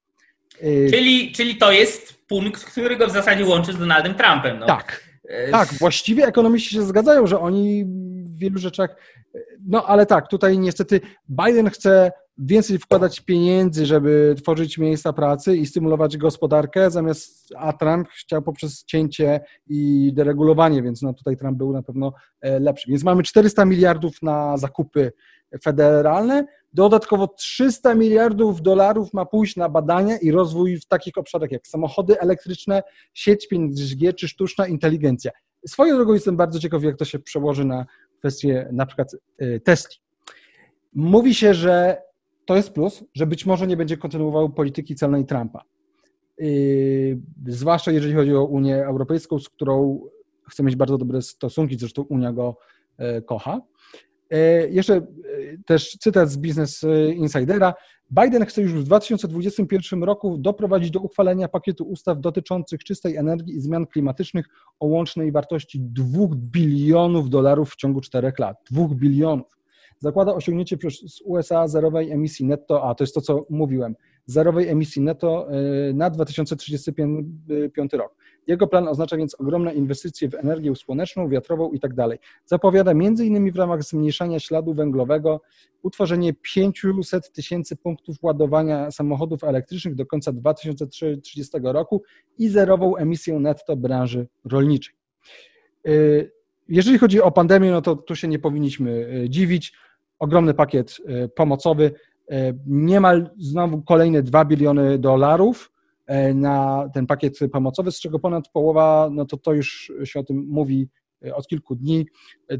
Y, czyli, czyli to jest punkt, który go w zasadzie łączy z Donaldem Trumpem. No. Tak, tak, właściwie ekonomiści się zgadzają, że oni w wielu rzeczach, no ale tak, tutaj niestety Biden chce więcej wkładać pieniędzy, żeby tworzyć miejsca pracy i stymulować gospodarkę, zamiast, a Trump chciał poprzez cięcie i deregulowanie, więc no tutaj Trump był na pewno e, lepszy. Więc mamy 400 miliardów na zakupy federalne, dodatkowo 300 miliardów dolarów ma pójść na badania i rozwój w takich obszarach jak samochody elektryczne, sieć 5G czy sztuczna inteligencja. Swoją drogą jestem bardzo ciekaw, jak to się przełoży na kwestię na przykład e, Tesli. Mówi się, że to jest plus, że być może nie będzie kontynuował polityki celnej Trumpa. Yy, zwłaszcza jeżeli chodzi o Unię Europejską, z którą chce mieć bardzo dobre stosunki, zresztą Unia go e, kocha. E, jeszcze e, też cytat z Business Insidera. Biden chce już w 2021 roku doprowadzić do uchwalenia pakietu ustaw dotyczących czystej energii i zmian klimatycznych o łącznej wartości 2 bilionów dolarów w ciągu 4 lat. 2 bilionów zakłada osiągnięcie przez USA zerowej emisji netto, a to jest to, co mówiłem, zerowej emisji netto y, na 2035 rok. Jego plan oznacza więc ogromne inwestycje w energię słoneczną, wiatrową i tak. Zapowiada m.in. w ramach zmniejszania śladu węglowego utworzenie 500 tysięcy punktów ładowania samochodów elektrycznych do końca 2030 roku i zerową emisję netto branży rolniczej. Y, jeżeli chodzi o pandemię, no to tu się nie powinniśmy y, dziwić ogromny pakiet e, pomocowy, e, niemal znowu kolejne 2 biliony dolarów e, na ten pakiet pomocowy, z czego ponad połowa, no to to już się o tym mówi od kilku dni.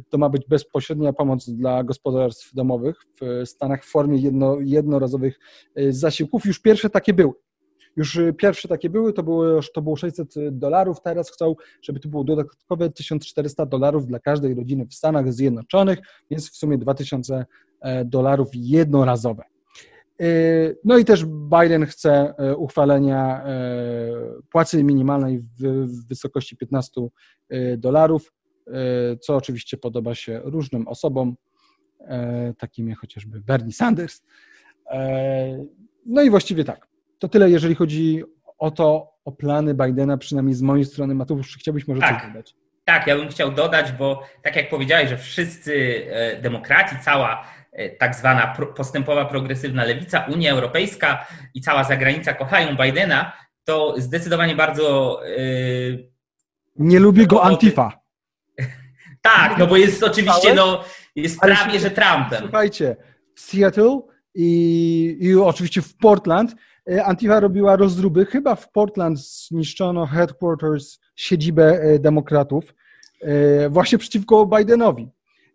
To ma być bezpośrednia pomoc dla gospodarstw domowych w Stanach w formie jedno, jednorazowych zasiłków. Już pierwsze takie były. Już y, pierwsze takie były, to było, to było 600 dolarów, teraz chcą, żeby to było dodatkowe 1400 dolarów dla każdej rodziny w Stanach Zjednoczonych, więc w sumie 2000 e, dolarów jednorazowe. Y, no i też Biden chce e, uchwalenia e, płacy minimalnej w wysokości 15 dolarów, co oczywiście podoba się różnym osobom, takim jak chociażby Bernie Sanders. No i właściwie tak. To tyle, jeżeli chodzi o to, o plany Bidena, przynajmniej z mojej strony. Mateusz, chciałbyś może tak. coś dodać? Tak, ja bym chciał dodać, bo tak jak powiedziałeś, że wszyscy e, demokraci, cała e, tak zwana postępowa progresywna lewica, Unia Europejska i cała zagranica kochają Bidena, to zdecydowanie bardzo. Yy, Nie lubi go Antifa. <laughs> tak, no bo jest oczywiście, no, jest prawie, że Trumpem. Słuchajcie, w Seattle i, i oczywiście w Portland E, Antifa robiła rozdruby. Chyba w Portland zniszczono headquarters, siedzibę e, demokratów, e, właśnie przeciwko Bidenowi.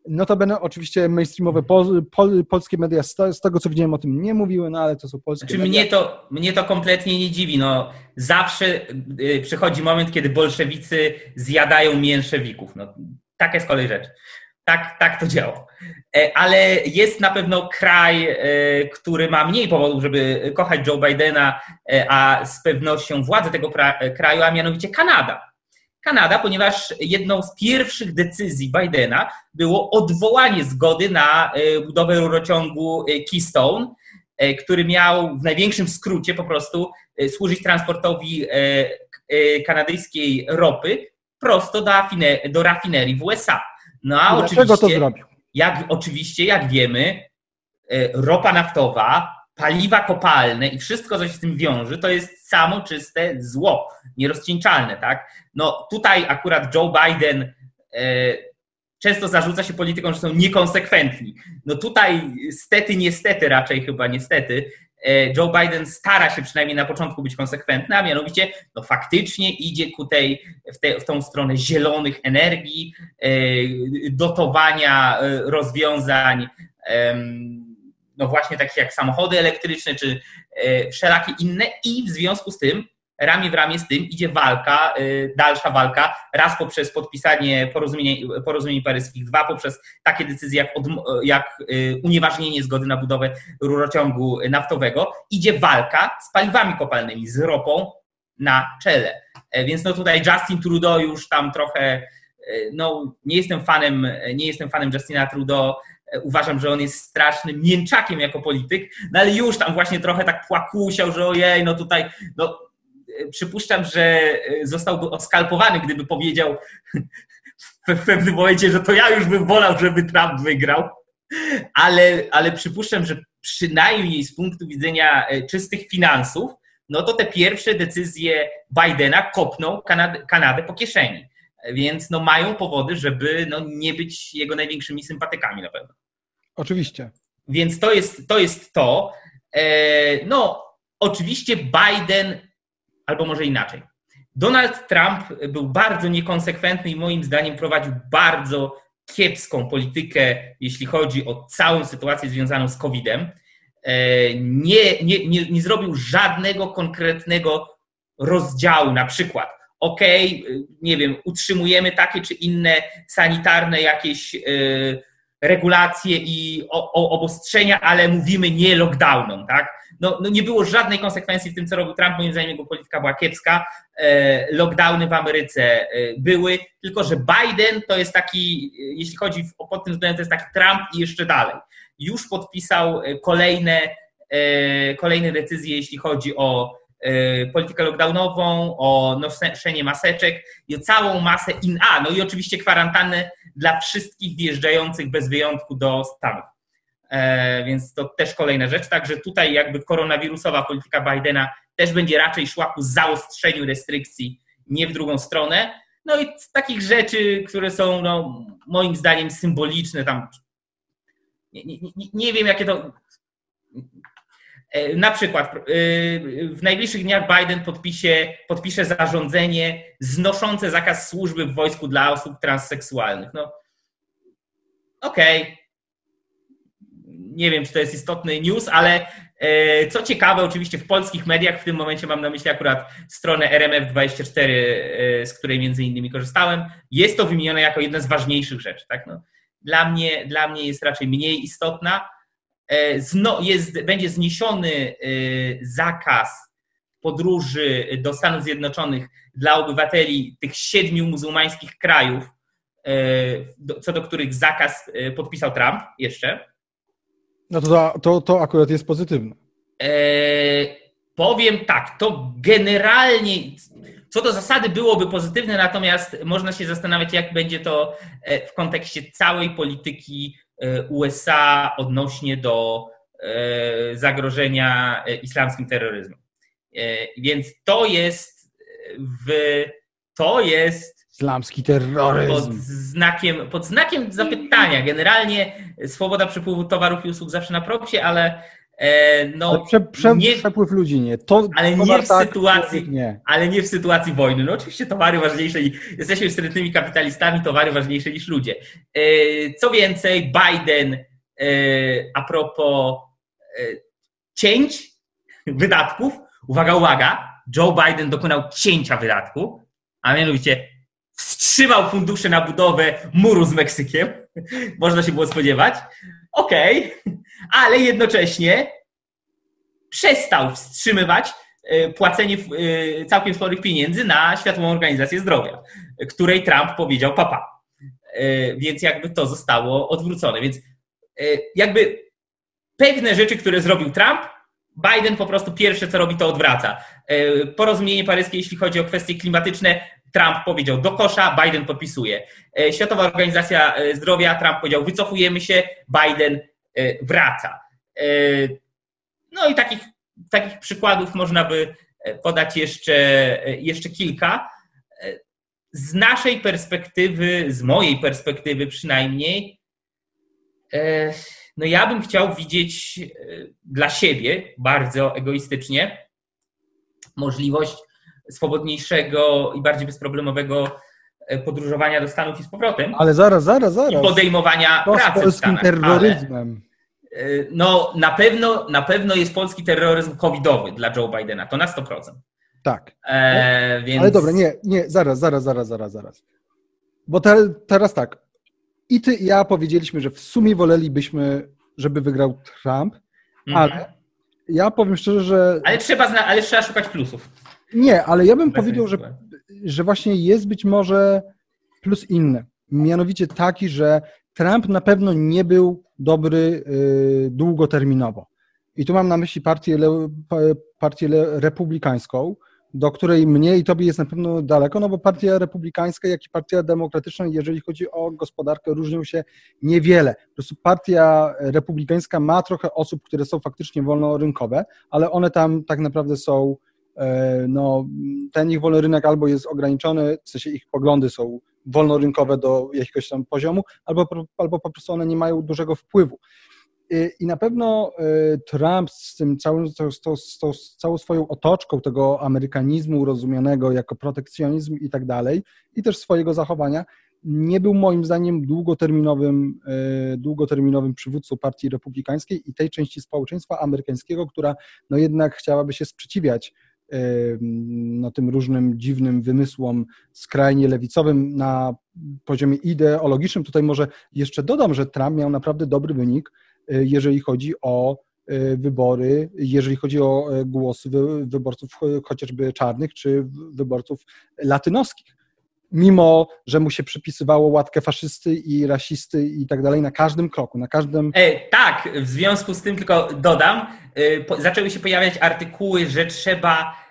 Notabene oczywiście mainstreamowe pol, pol, polskie media z, tego, co widziałem o tym nie mówiły, no ale to są polskie znaczy, media. Mnie to, mnie to kompletnie nie dziwi. No, zawsze przychodzi moment, kiedy bolszewicy zjadają mięszewików. No, taka jest kolej rzeczy. Tak, tak to działa. E, ale jest na pewno kraj, e, który ma mniej powodów, żeby kochać Joe Bidena, e, a z pewnością władze tego kraju, a mianowicie Kanada. Kanada, ponieważ jedną z pierwszych decyzji Bidena było odwołanie zgody na budowę rurociągu Keystone, który miał w największym skrócie po prostu służyć transportowi kanadyjskiej ropy prosto do rafinerii w USA. No a Dlaczego to zrobił? Jak, oczywiście, jak wiemy, ropa naftowa, paliwa kopalne i wszystko, co się z tym wiąże, to jest samo czyste zło, nierozcieńczalne, tak? No tutaj akurat Joe Biden e, często zarzuca się polityką, że są niekonsekwentni. No tutaj stety, niestety, raczej chyba niestety, e, Joe Biden stara się przynajmniej na początku być konsekwentny, a mianowicie no faktycznie idzie ku tej, w, te, w tą stronę zielonych energii, e, dotowania rozwiązań no właśnie takich jak samochody elektryczne czy wszelakie inne i w związku z tym ramię w ramię z tym idzie walka, y, dalsza walka, raz poprzez podpisanie porozumień, porozumień paryskich, dwa poprzez takie decyzje jak, od, jak y, unieważnienie zgody na budowę rurociągu naftowego, idzie walka z paliwami kopalnymi, z ropą na czele. E, więc no tutaj Justin Trudeau już tam trochę, e, no nie jestem fanem, nie jestem fanem Justina Trudeau, e, uważam, że on jest strasznym mięczakiem jako polityk, no ale już tam właśnie trochę tak płakusiał, że ojej, no tutaj, no przypuszczam, że e, zostałby oskalpowany, gdyby powiedział <laughs> w pewnym momencie, że to ja już bym wolał, żeby Trump wygrał. Ale, ale przypuszczam, że przynajmniej z punktu widzenia e, czystych finansów, no to te pierwsze decyzje Bidena kopną Kanadę, Kanadę po kieszeni. Więc no mają powody, żeby no nie być jego największymi sympatykami na pewno. Oczywiście. Więc to jest to. Jest to. E, no, oczywiście Biden albo może inaczej. Donald Trump był bardzo niekonsekwentny i moim zdaniem prowadził bardzo kiepską politykę, jeśli chodzi o całą sytuację związaną z COVID-em. E, nie, nie, nie, nie zrobił żadnego konkretnego rozdziału, na przykład, ok, nie wiem, utrzymujemy takie czy inne sanitarne jakieś e, regulacje i obostrzenia, ale mówimy nie lockdownom, tak? No, no nie było żadnej konsekwencji w tym, co robił Trump. Moim zdaniem jego polityka była kiepska. E, lockdowny w Ameryce e, były, tylko że Biden to jest taki, e, jeśli chodzi o pod tym względem, to jest taki Trump i jeszcze dalej. Już podpisał kolejne, kolejne decyzje, jeśli chodzi o politykę lockdownową, o noszenie maseczek i o całą masę in a, no i oczywiście kwarantannę dla wszystkich wjeżdżających bez wyjątku do Stanów. E, więc to też kolejna rzecz. Także tutaj jakby koronawirusowa polityka Bidena też będzie raczej szła ku zaostrzeniu restrykcji, nie w drugą stronę. No i takich rzeczy, które są no, moim zdaniem symboliczne, tam nie, nie, nie wiem jakie to. E, na przykład e, w najbliższych dniach Biden podpisie, podpisze zarządzenie znoszące zakaz służby w wojsku dla osób transseksualnych. No, okej, okay nie wiem, czy to jest istotny news, ale e, co ciekawe, oczywiście w polskich mediach, w tym momencie mam na myśli akurat stronę RMF24, e, z której między innymi korzystałem, jest to wymienione jako jedna z ważniejszych rzeczy. Tak? No, dla, mnie, dla mnie jest raczej mniej istotna. E, jest, będzie zniesiony zakaz podróży do Stanów Zjednoczonych dla obywateli tych siedmiu muzułmańskich krajów, co do których zakaz podpisał Trump jeszcze. No to, to, to akurat jest pozytywne. Eee, powiem tak, to generalnie co do zasady byłoby pozytywne, natomiast można się zastanawiać, jak będzie to e, w kontekście całej polityki e, USA odnośnie do e, zagrożenia islamskim terroryzmem. Więc to jest w to jest Islamski terroryzm. Pod znakiem, pod znakiem zapytania. Generalnie swoboda przepływu towarów i usług zawsze na propsie, ale E, no, prze, prze, nie, przepływ ludzi nie. To, ale nie w tak, sytuacji, nie. ale nie w sytuacji wojny. No oczywiście towary ważniejsze, jesteśmy wstrętnymi kapitalistami, towary ważniejsze niż ludzie. E, co więcej, Biden e, a propos cięć wydatków, uwaga, uwaga, Joe Biden dokonał cięcia wydatków, a mianowicie wstrzymał fundusze na budowę muru z Meksykiem. <laughs> Można się było spodziewać. Okej, okay. ale jednocześnie przestał wstrzymywać e, płacenie e, całkiem sporych pieniędzy na Światową Organizację Zdrowia, której Trump powiedział papa. E, więc jakby to zostało odwrócone. Więc jakby pewne rzeczy, które zrobił Trump, Biden po prostu pierwsze, co robi, to odwraca. Porozumienie paryskie, jeśli chodzi o kwestie klimatyczne, Trump powiedział do kosza, Biden podpisuje. E, Światowa Organizacja e, Zdrowia, Trump powiedział wycofujemy się, Biden e, wraca. No i takich, takich przykładów można by podać jeszcze, jeszcze kilka. Z naszej perspektywy, z mojej perspektywy przynajmniej, no ja bym chciał widzieć dla siebie bardzo egoistycznie możliwość swobodniejszego i bardziej bezproblemowego e, podróżowania do Stanów i z powrotem. Ale zaraz, zaraz, zaraz. I podejmowania to pracy z polskim terroryzmem. Ale, no, na pewno, na pewno jest polski terroryzm covidowy dla Joe Bidena, to na 100%. Tak. E, więc... Ale dobra, nie, nie, zaraz, zaraz, zaraz, zaraz, zaraz. Bo te, teraz tak, i ty i ja powiedzieliśmy, że w sumie wolelibyśmy, żeby wygrał Trump, mhm. ale ja powiem szczerze, że... Ale trzeba, zna... ale trzeba szukać plusów. Nie, ale ja bym powiedział, że, że właśnie jest być może plus inny. Mianowicie taki, że Trump na pewno nie był dobry y, długoterminowo. I tu mam na myśli partię, partię republikańską, do której mnie i tobie jest na pewno daleko, no bo partia republikańska, jak i partia demokratyczna, jeżeli chodzi o gospodarkę, różnią się niewiele. Po prostu partia republikańska ma trochę osób, które są faktycznie wolnorynkowe, ale one tam tak naprawdę są no, ten ich wolny rynek albo jest ograniczony, w sensie ich poglądy są wolnorynkowe do jakiegoś tam poziomu, albo, albo po prostu one nie mają dużego wpływu. I na pewno e, Trump z tym całym, z, z, z, całą swoją otoczką tego amerykanizmu rozumianego jako protekcjonizm i tak dalej, i też swojego zachowania, nie był moim zdaniem długoterminowym, e, długoterminowym przywódcą partii republikańskiej i tej części społeczeństwa amerykańskiego, która no jednak chciałaby się sprzeciwiać no, tym różnym dziwnym wymysłom skrajnie lewicowym na poziomie ideologicznym. Tutaj może jeszcze dodam, że Trump miał naprawdę dobry wynik, e, jeżeli chodzi o e, wybory, jeżeli chodzi o e, głosy wyborców chociażby czarnych czy wyborców latynoskich. Mimo, że mu się przypisywało łatkę faszysty i rasisty i tak dalej na każdym kroku, na każdym. E, tak, w związku z tym tylko dodam, e, po, zaczęły się pojawiać artykuły, że trzeba Y,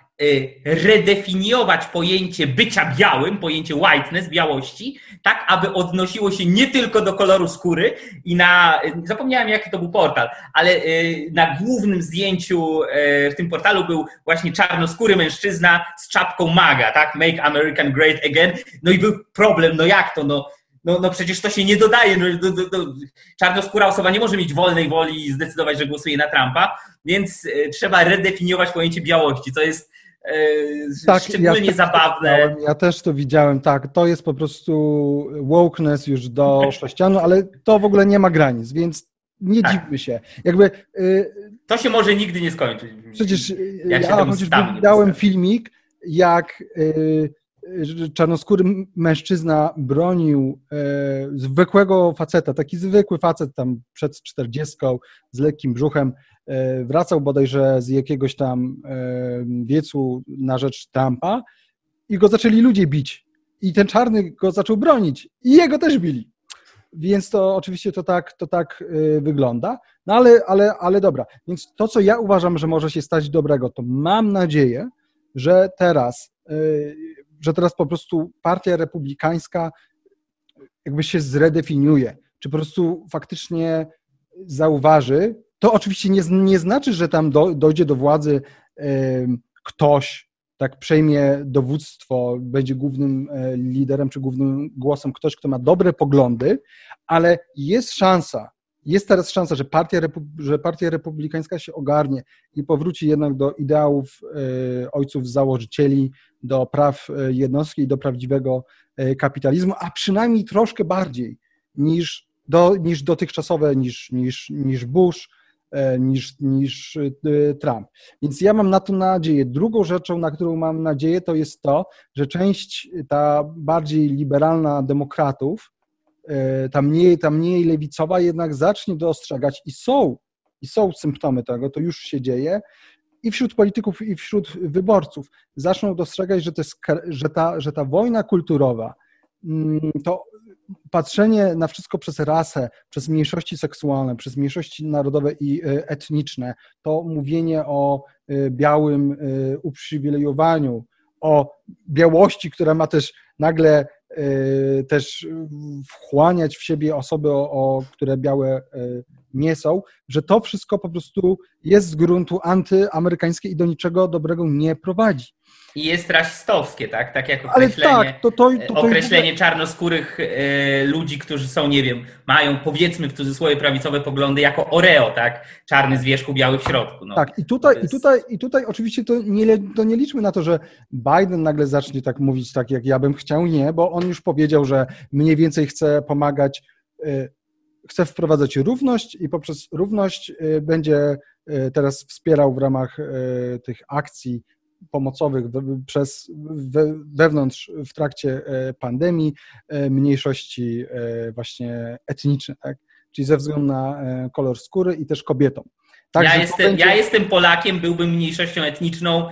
redefiniować pojęcie bycia białym, pojęcie whiteness, białości, tak aby odnosiło się nie tylko do koloru skóry i na, zapomniałem jaki to był portal, ale y, na głównym zdjęciu y, w tym portalu był właśnie czarnoskóry mężczyzna z czapką MAGA, tak, Make American Great Again, no i był problem, no jak to, no no, no przecież to się nie dodaje. No, no, no, no, czarnoskóra osoba nie może mieć wolnej woli i zdecydować, że głosuje na Trumpa, więc trzeba redefiniować pojęcie białości, co jest tak, szczególnie ja zabawne. Ja też to widziałem, tak. To jest po prostu wokeness już do sześcianu, ale to w ogóle nie ma granic, więc nie tak. dziwmy się. Jakby, y, to się może nigdy nie skończyć. Przecież jak ja chociażby widziałem filmik, jak y, czarnoskóry mężczyzna bronił e, zwykłego faceta, taki zwykły facet tam przed czterdziestką z lekkim brzuchem, e, wracał bodajże z jakiegoś tam e, wiecu na rzecz Trumpa i go zaczęli ludzie bić. I ten czarny go zaczął bronić i jego też bili. Więc to oczywiście to tak, to tak wygląda. No ale, ale, ale dobra. Więc to, co ja uważam, że może się stać dobrego, to mam nadzieję, że teraz że teraz po prostu partia republikańska jakby się zredefiniuje, czy po prostu faktycznie zauważy, to oczywiście nie, nie znaczy, że tam do, dojdzie do władzy ktoś, tak przejmie dowództwo, będzie głównym e, liderem czy głównym głosem ktoś, kto ma dobre poglądy, ale jest szansa, jest teraz szansa, że partia, że partia republikańska się ogarnie i powróci jednak do ideałów e, ojców założycieli, do praw e, jednostki i do prawdziwego e, kapitalizmu, a przynajmniej troszkę bardziej niż, do, niż dotychczasowe, niż, niż, niż Bush, niż, niż Trump. Więc ja mam na to nadzieję. Drugą rzeczą, na którą mam nadzieję, to jest to, że część ta bardziej liberalna demokratów, E, ta mniej, ta mniej lewicowa jednak zacznie dostrzegać i są, i są symptomy tego, to już się dzieje, i wśród polityków, i wśród wyborców zaczną dostrzegać, że, to jest, że, ta, że ta wojna kulturowa, mm, to patrzenie na wszystko przez rasę, przez mniejszości seksualne, przez mniejszości narodowe i e, etniczne, to mówienie o e, białym uprzywilejowaniu, o białości, która ma też nagle też wchłaniać w siebie osoby, o, o, które białe nie są, że to wszystko po prostu jest z gruntu antyamerykańskie i do niczego dobrego nie prowadzi. I jest rasistowskie, tak? Tak jak określenie, Ale tak, to, to, to, to określenie czarnoskórych e, ludzi, którzy są, nie wiem, mają powiedzmy w cudzysłowie prawicowe poglądy jako Oreo, tak? Czarny z wierzchu, biały w środku. No. Tak, i tutaj, jest... i, tutaj, i tutaj oczywiście to nie, to nie liczmy na to, że Biden nagle zacznie tak mówić tak, jak ja bym chciał, nie, bo on już powiedział, że mniej więcej chce pomagać, e, chce wprowadzać równość i poprzez równość e, będzie teraz wspierał w ramach tych akcji pomocowych przez, wewnątrz w trakcie pandemii mniejszości właśnie etniczne, tak? czyli ze względu na kolor skóry i też kobietom. Tak, ja, jestem, będzie... ja jestem Polakiem, byłbym mniejszością etniczną.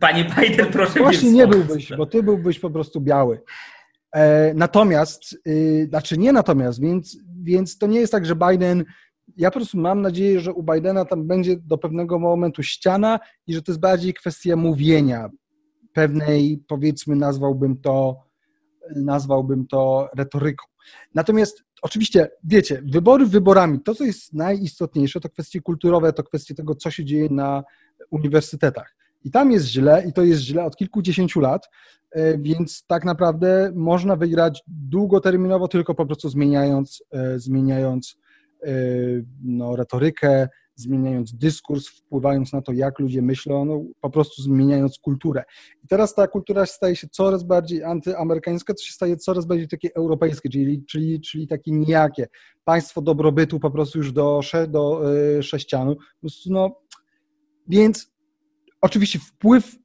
Panie Biden, proszę Właśnie nie byłbyś, bo ty byłbyś po prostu biały. Natomiast, y, znaczy nie natomiast, więc, więc to nie jest tak, że Biden ja po prostu mam nadzieję, że u Bidena tam będzie do pewnego momentu ściana i że to jest bardziej kwestia mówienia, pewnej, powiedzmy, nazwałbym to, nazwałbym to retoryką. Natomiast oczywiście, wiecie, wybory wyborami, to co jest najistotniejsze, to kwestie kulturowe, to kwestie tego, co się dzieje na uniwersytetach. I tam jest źle, i to jest źle od kilkudziesięciu lat, e, więc tak naprawdę można wygrać długoterminowo tylko po prostu zmieniając, e, zmieniając Y, no, retorykę, zmieniając dyskurs, wpływając na to, jak ludzie myślą, no, po prostu zmieniając kulturę. I teraz ta kultura staje się coraz bardziej antyamerykańska, to się staje coraz bardziej takie europejskie, czyli, czyli, czyli takie nijakie. Państwo dobrobytu po prostu już do, do sześcianu. No, więc oczywiście wpływ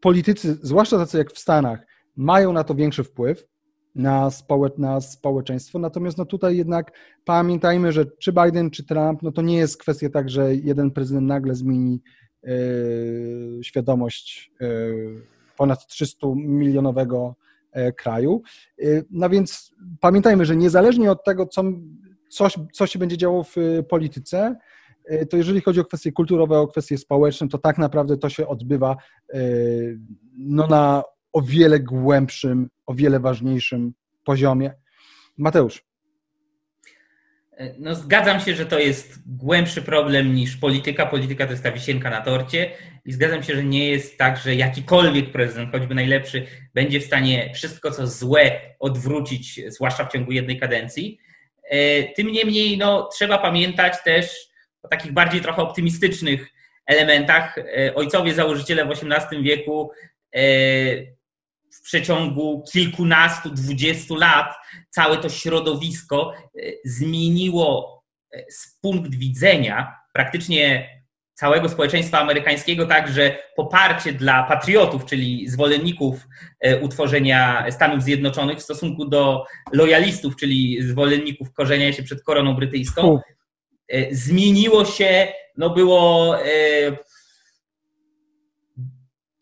politycy, zwłaszcza tacy jak w Stanach, mają na to większy wpływ, na, społe, na społeczeństwo. Natomiast no tutaj jednak pamiętajmy, że czy Biden, czy Trump, no to nie jest kwestia tak, że jeden prezydent nagle zmieni e, świadomość e, ponad 300 milionowego e, kraju. No więc pamiętajmy, że niezależnie od tego, co, co, co się będzie działo w polityce, to jeżeli chodzi o kwestie kulturowe, o kwestie społeczne, to tak naprawdę to się odbywa no, na o wiele głębszym, o wiele ważniejszym poziomie. Mateusz. No, zgadzam się, że to jest głębszy problem niż polityka. Polityka to jest ta wisienka na torcie. I zgadzam się, że nie jest tak, że jakikolwiek prezydent, choćby najlepszy, będzie w stanie wszystko, co złe, odwrócić, zwłaszcza w ciągu jednej kadencji. E, tym niemniej, no, trzeba pamiętać też o takich bardziej trochę optymistycznych elementach. E, ojcowie założyciele w XVIII wieku e, w przeciągu kilkunastu, dwudziestu lat całe to środowisko e, zmieniło z punkt widzenia praktycznie całego społeczeństwa amerykańskiego, także poparcie dla patriotów, czyli zwolenników utworzenia Stanów Zjednoczonych w stosunku do lojalistów, czyli zwolenników korzenia się przed koroną brytyjską, zmieniło się, no było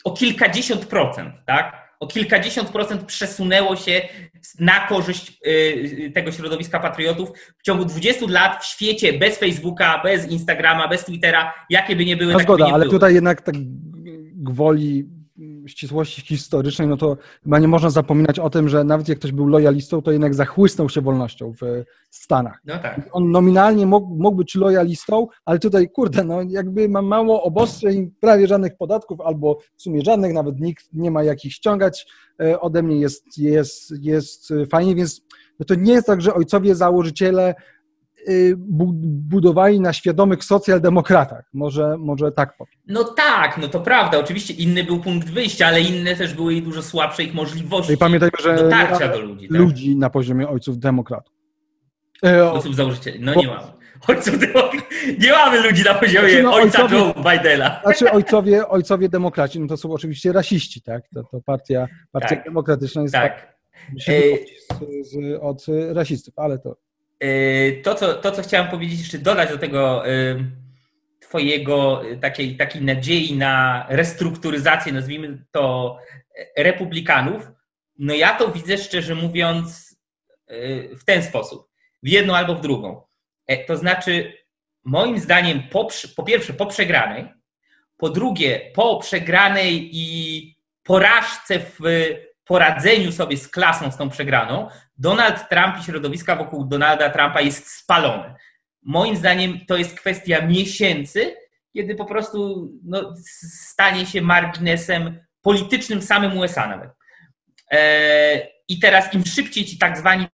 o kilkadziesiąt procent, tak? o kilkadziesiąt procent przesunęło się na korzyść y, tego środowiska patriotów w ciągu 20 lat w świecie bez Facebooka, bez Instagrama, bez Twittera, jakie by nie były. No zgoda, ale były. tutaj jednak tak gwoli ścisłości historycznej, no to chyba nie można zapominać o tym, że nawet jak ktoś był lojalistą, to jednak zachłysnął się wolnością w Stanach. No tak. On nominalnie mógł, mógł być lojalistą, ale tutaj, kurde, no jakby ma mało obostrzeń, prawie żadnych podatków, albo w sumie żadnych, nawet nikt nie ma jakich ściągać e, ode mnie, jest, jest, jest fajnie, więc no to nie jest tak, że ojcowie założyciele budowali na świadomych socjaldemokratach. Może, może tak powiem. No tak, no to prawda. Oczywiście inny był punkt wyjścia, ale inne też były dużo słabsze ich możliwości I pamiętajmy, że dotarcia do ludzi. Tak? Ludzi na poziomie ojców demokratów. E, Osób założycieli. No nie mamy. Ojców Nie mamy ludzi na poziomie znaczy, no, ojca ojcowie, Joe Bidena. Znaczy ojcowie, ojcowie demokraci, no to są oczywiście rasiści, tak? To, to partia, partia tak. demokratyczna jest tak. Się z, z, od rasistów, ale to... E, to co, to, co chciałem powiedzieć, jeszcze dodać do tego e, twojego takiej, takiej nadziei na restrukturyzację, nazwijmy to, republikanów, no ja to widzę szczerze mówiąc w ten sposób. W jedną albo w drugą. E, to znaczy, moim zdaniem, po, po pierwsze, po przegranej, po drugie, po przegranej i porażce w poradzeniu sobie z klasą z tą przegraną, Donald Trump i środowiska wokół Donalda Trumpa jest spalone. Moim zdaniem to jest kwestia miesięcy, kiedy po prostu no, stanie się marginesem politycznym samym USA nawet. E, I teraz im szybciej ci tak zwani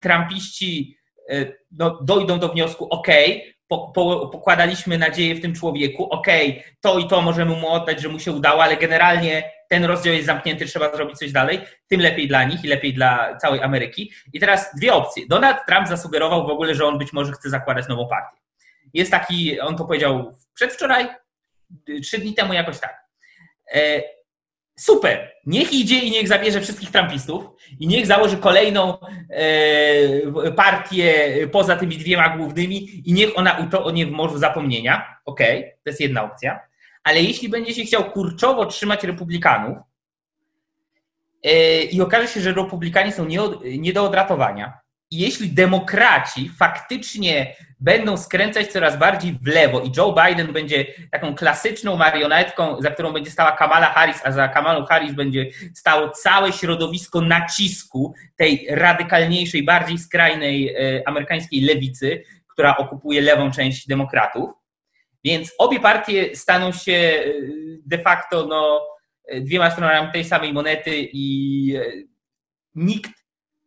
Trumpiści E, no, dojdą do wniosku, ok, po, po, pokładaliśmy nadzieję w tym człowieku, ok, to i to możemy mu oddać, że mu się udało, ale generalnie ten rozdział jest zamknięty, trzeba zrobić coś dalej, tym lepiej dla nich i lepiej dla całej Ameryki. I teraz dwie opcje. Donald Trump zasugerował w ogóle, że on być może chce zakładać nową partię. Jest taki, on to powiedział przedwczoraj, trzy dni temu jakoś tak. E, Super. Niech idzie i niech zabierze wszystkich trumpistów i niech założy kolejną e, partię poza tymi dwiema głównymi i niech ona utonie w morzu zapomnienia. Okej, okay, to jest jedna opcja. Ale jeśli będzie się chciał kurczowo trzymać republikanów e, i okaże się, że republikanie są nie, nie do odratowania, i jeśli demokraci faktycznie będą skręcać coraz bardziej w lewo i Joe Biden będzie taką klasyczną marionetką, za którą będzie stała Kamala Harris, a za Kamalą Harris będzie stało całe środowisko nacisku tej radykalniejszej, bardziej skrajnej e, amerykańskiej lewicy, która okupuje lewą część demokratów. Więc obie partie staną się e, de facto no, e, dwiema stronami tej samej monety i nikt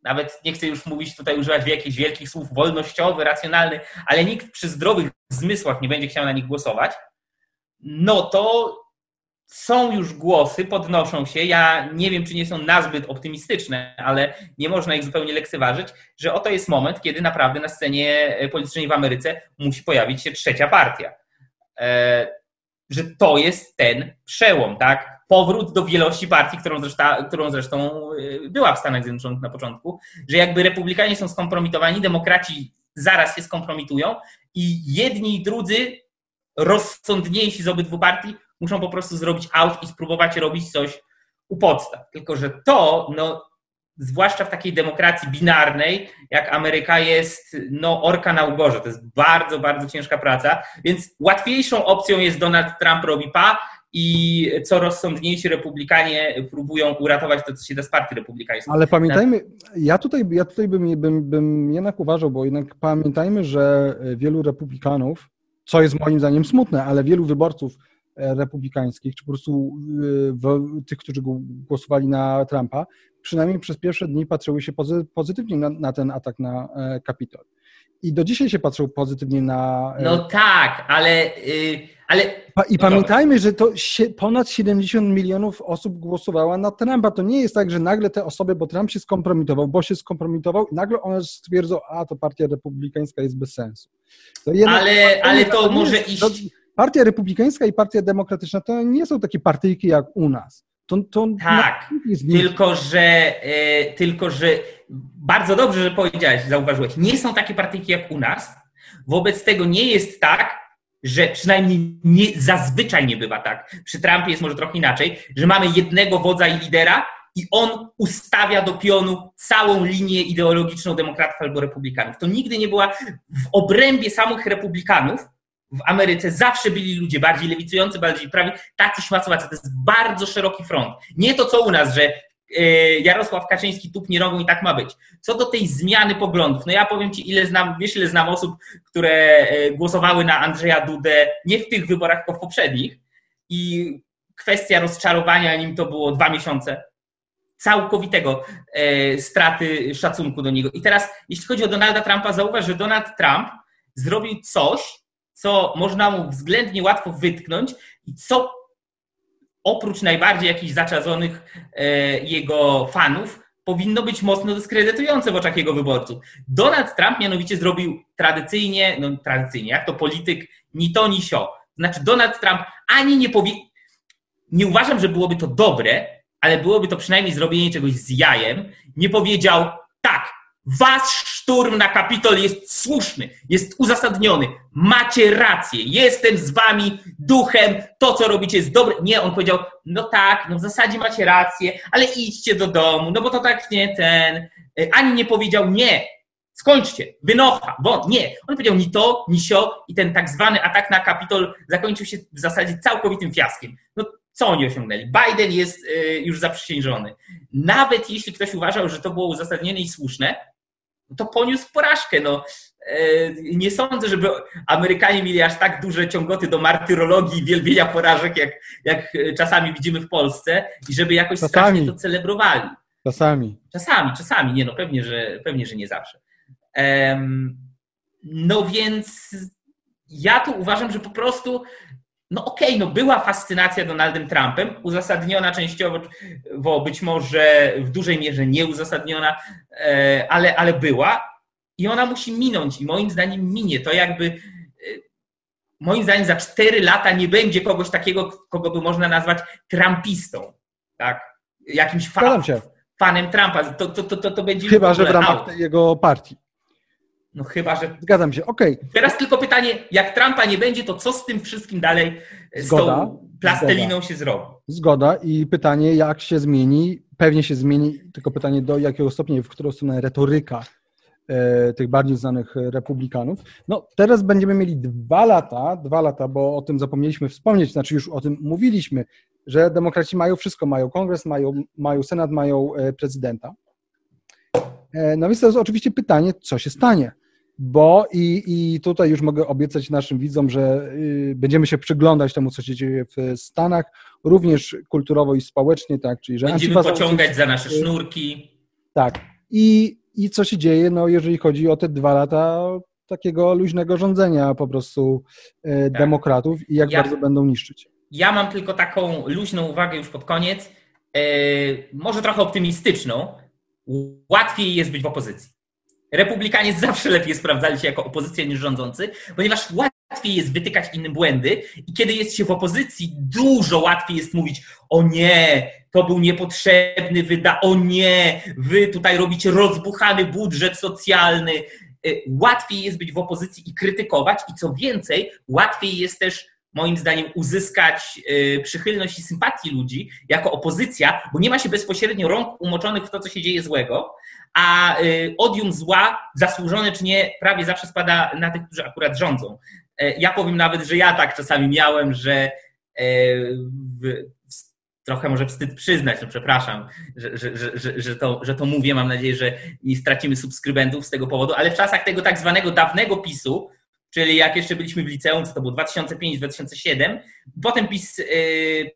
nawet nie chcę już mówić tutaj, używać jakichś wielkich słów wolnościowy, racjonalny, ale nikt przy zdrowych zmysłach nie będzie chciał na nich głosować, no to są już głosy, podnoszą się. Ja nie wiem, czy nie są nazbyt optymistyczne, ale nie można ich zupełnie lekceważyć, że oto jest moment, kiedy naprawdę na scenie politycznej w Ameryce musi pojawić się trzecia partia. E, że to jest ten przełom, tak? powrót do wielości partii, którą zresztą, którą zresztą y, była w Stanach Zjednoczonych na początku, że jakby republikanie są skompromitowani, demokraci zaraz się skompromitują i jedni i drudzy, rozsądniejsi z obydwu partii, muszą po prostu zrobić out i spróbować robić coś u podstaw. Tylko, że to, no, zwłaszcza w takiej demokracji binarnej, jak Ameryka jest, no, orka na ugorze. To jest bardzo, bardzo ciężka praca, więc łatwiejszą opcją jest Donald Trump robi pa, i co rozsądniejsi republikanie próbują uratować to, co się da z partii republikańskiej. Ale pamiętajmy, ja tutaj, ja tutaj bym, bym, bym jednak uważał, bo jednak pamiętajmy, że wielu republikanów, co jest moim zdaniem smutne, ale wielu wyborców republikańskich, czy po prostu e, tych, którzy głosowali na Trumpa, przynajmniej przez pierwsze dni patrzyły się pozytywnie na, na ten atak na e, Kapitol. I do dzisiaj się patrzą pozytywnie na. No tak, ale. Yy, ale... I no pamiętajmy, że to ponad 70 milionów osób głosowało na Trumpa. To nie jest tak, że nagle te osoby, bo Trump się skompromitował, bo się skompromitował, i nagle one stwierdzą, a to partia republikańska jest bez sensu. To jednak, ale, ale to, to może iść. Partia republikańska i partia demokratyczna to nie są takie partyjki jak u nas. To, to tak, tylko że, e, tylko że bardzo dobrze, że powiedziałeś, zauważyłeś, nie są takie partyjki jak u nas. Wobec tego nie jest tak, że przynajmniej nie, zazwyczaj nie bywa tak. Przy Trumpie jest może trochę inaczej, że mamy jednego wodza i lidera i on ustawia do pionu całą linię ideologiczną demokratów albo republikanów. To nigdy nie była w obrębie samych republikanów w Ameryce zawsze byli ludzie bardziej lewicujący, bardziej prawi, tacy śmacowacy. To jest bardzo szeroki front. Nie to, co u nas, że e, Jarosław Kaczyński tupnie rogą i tak ma być. Co do tej zmiany poglądów, no ja powiem Ci, ile znam, wiesz, ile znam osób, które e, głosowały na Andrzeja Dudę nie w tych wyborach, tylko w poprzednich i kwestia rozczarowania nim to było dwa miesiące całkowitego e, straty szacunku do niego. I teraz, jeśli chodzi o Donalda Trumpa, zauważ, że Donald Trump zrobił coś, co można mu względnie łatwo wytknąć i co oprócz najbardziej jakichś zaczadzonych e, jego fanów powinno być mocno dyskredytujące w oczach jego wyborców. Donald Trump mianowicie zrobił tradycyjnie, no tradycyjnie, jak to polityk, ni to, ni sio. Znaczy Donald Trump ani nie powie... Nie uważam, że byłoby to dobre, ale byłoby to przynajmniej zrobienie czegoś z jajem. Nie powiedział, tak, wasz szturm na Kapitol jest słuszny, jest uzasadniony, macie rację, jestem z wami duchem, to co robicie jest dobre. Nie, on powiedział, no tak, no w zasadzie macie rację, ale idźcie do domu, no bo to tak nie ten. Ani nie powiedział nie, skończcie, wynocha, wąt, nie. On powiedział ni to, ni sio i ten tak zwany atak na Kapitol zakończył się w zasadzie całkowitym fiaskiem. No co oni osiągnęli? Biden jest y, już zaprzysiężony. Nawet jeśli ktoś uważał, że to było uzasadnione i słuszne, to poniósł porażkę. No, e, nie sądzę, żeby Amerykanie mieli aż tak duże ciągoty do martyrologii i wielbienia porażek, jak, jak czasami widzimy w Polsce i żeby jakoś czasami. strasznie to celebrowali. Czasami. Czasami, czasami. Nie no, pewnie, że, pewnie, że nie zawsze. No więc ja tu uważam, że po prostu no okej, okay, no była fascynacja Donaldem Trumpem, uzasadniona częściowo, bo być może w dużej mierze nieuzasadniona, e, ale, ale była i ona musi minąć i moim zdaniem minie. To jakby e, moim zdaniem za cztery lata nie będzie kogoś takiego, kogo by można nazwać trumpistą, tak? Jakimś fanem, fanem Trumpa. To, to, to, to, będzie Chyba, że w ramach jego partii. No chyba, że. Zgadzam się, okej. Okay. Teraz tylko pytanie, jak Trumpa nie będzie, to co z tym wszystkim dalej z Zgoda. tą plasteliną Zgoda. się zrobi? Zgoda i pytanie, jak się zmieni, pewnie się zmieni, tylko pytanie do jakiego stopnia, w którą stronę retoryka e, tych bardziej znanych republikanów. No teraz będziemy mieli dwa lata, dwa lata, bo o tym zapomnieliśmy wspomnieć, znaczy już o tym mówiliśmy, że demokraci mają wszystko, mają kongres, mają, mają senat, mają e, prezydenta. E, no więc to jest oczywiście pytanie, co się stanie bo i, i tutaj już mogę obiecać naszym widzom, że y, będziemy się przyglądać temu, co się dzieje w Stanach, również kulturowo i społecznie, tak, czyli że Będziemy pociągać za nasze sznurki. Tak. I, I co się dzieje, no jeżeli chodzi o te dwa lata takiego luźnego rządzenia po prostu e, tak. demokratów i jak ja, bardzo będą niszczyć. Ja mam tylko taką luźną uwagę już pod koniec, e, może trochę optymistyczną. Łatwiej jest być w opozycji. Republikanie zawsze lepiej sprawdzali się jako opozycja niż rządzący, ponieważ łatwiej jest wytykać innym błędy i kiedy jest się w opozycji, dużo łatwiej jest mówić o nie, to był niepotrzebny wyda, o nie, wy tutaj robicie rozbuchany budżet socjalny. Y, łatwiej jest być w opozycji i krytykować i co więcej, łatwiej jest też moim zdaniem uzyskać y, przychylność i sympatię ludzi jako opozycja, bo nie ma się bezpośrednio rąk umoczonych w to, co się dzieje złego, a y, odium zła, zasłużone czy nie, prawie zawsze spada na tych, którzy akurat rządzą. E, ja powiem nawet, że ja tak czasami miałem, że e, trochę może wstyd przyznać, no przepraszam, że, że, że, że, to, że to mówię, mam nadzieję, że nie stracimy subskrybentów z tego powodu, ale w czasach tego tak zwanego dawnego PiSu, czyli jak jeszcze byliśmy w liceum, co to było 2005-2007, potem PiS yy,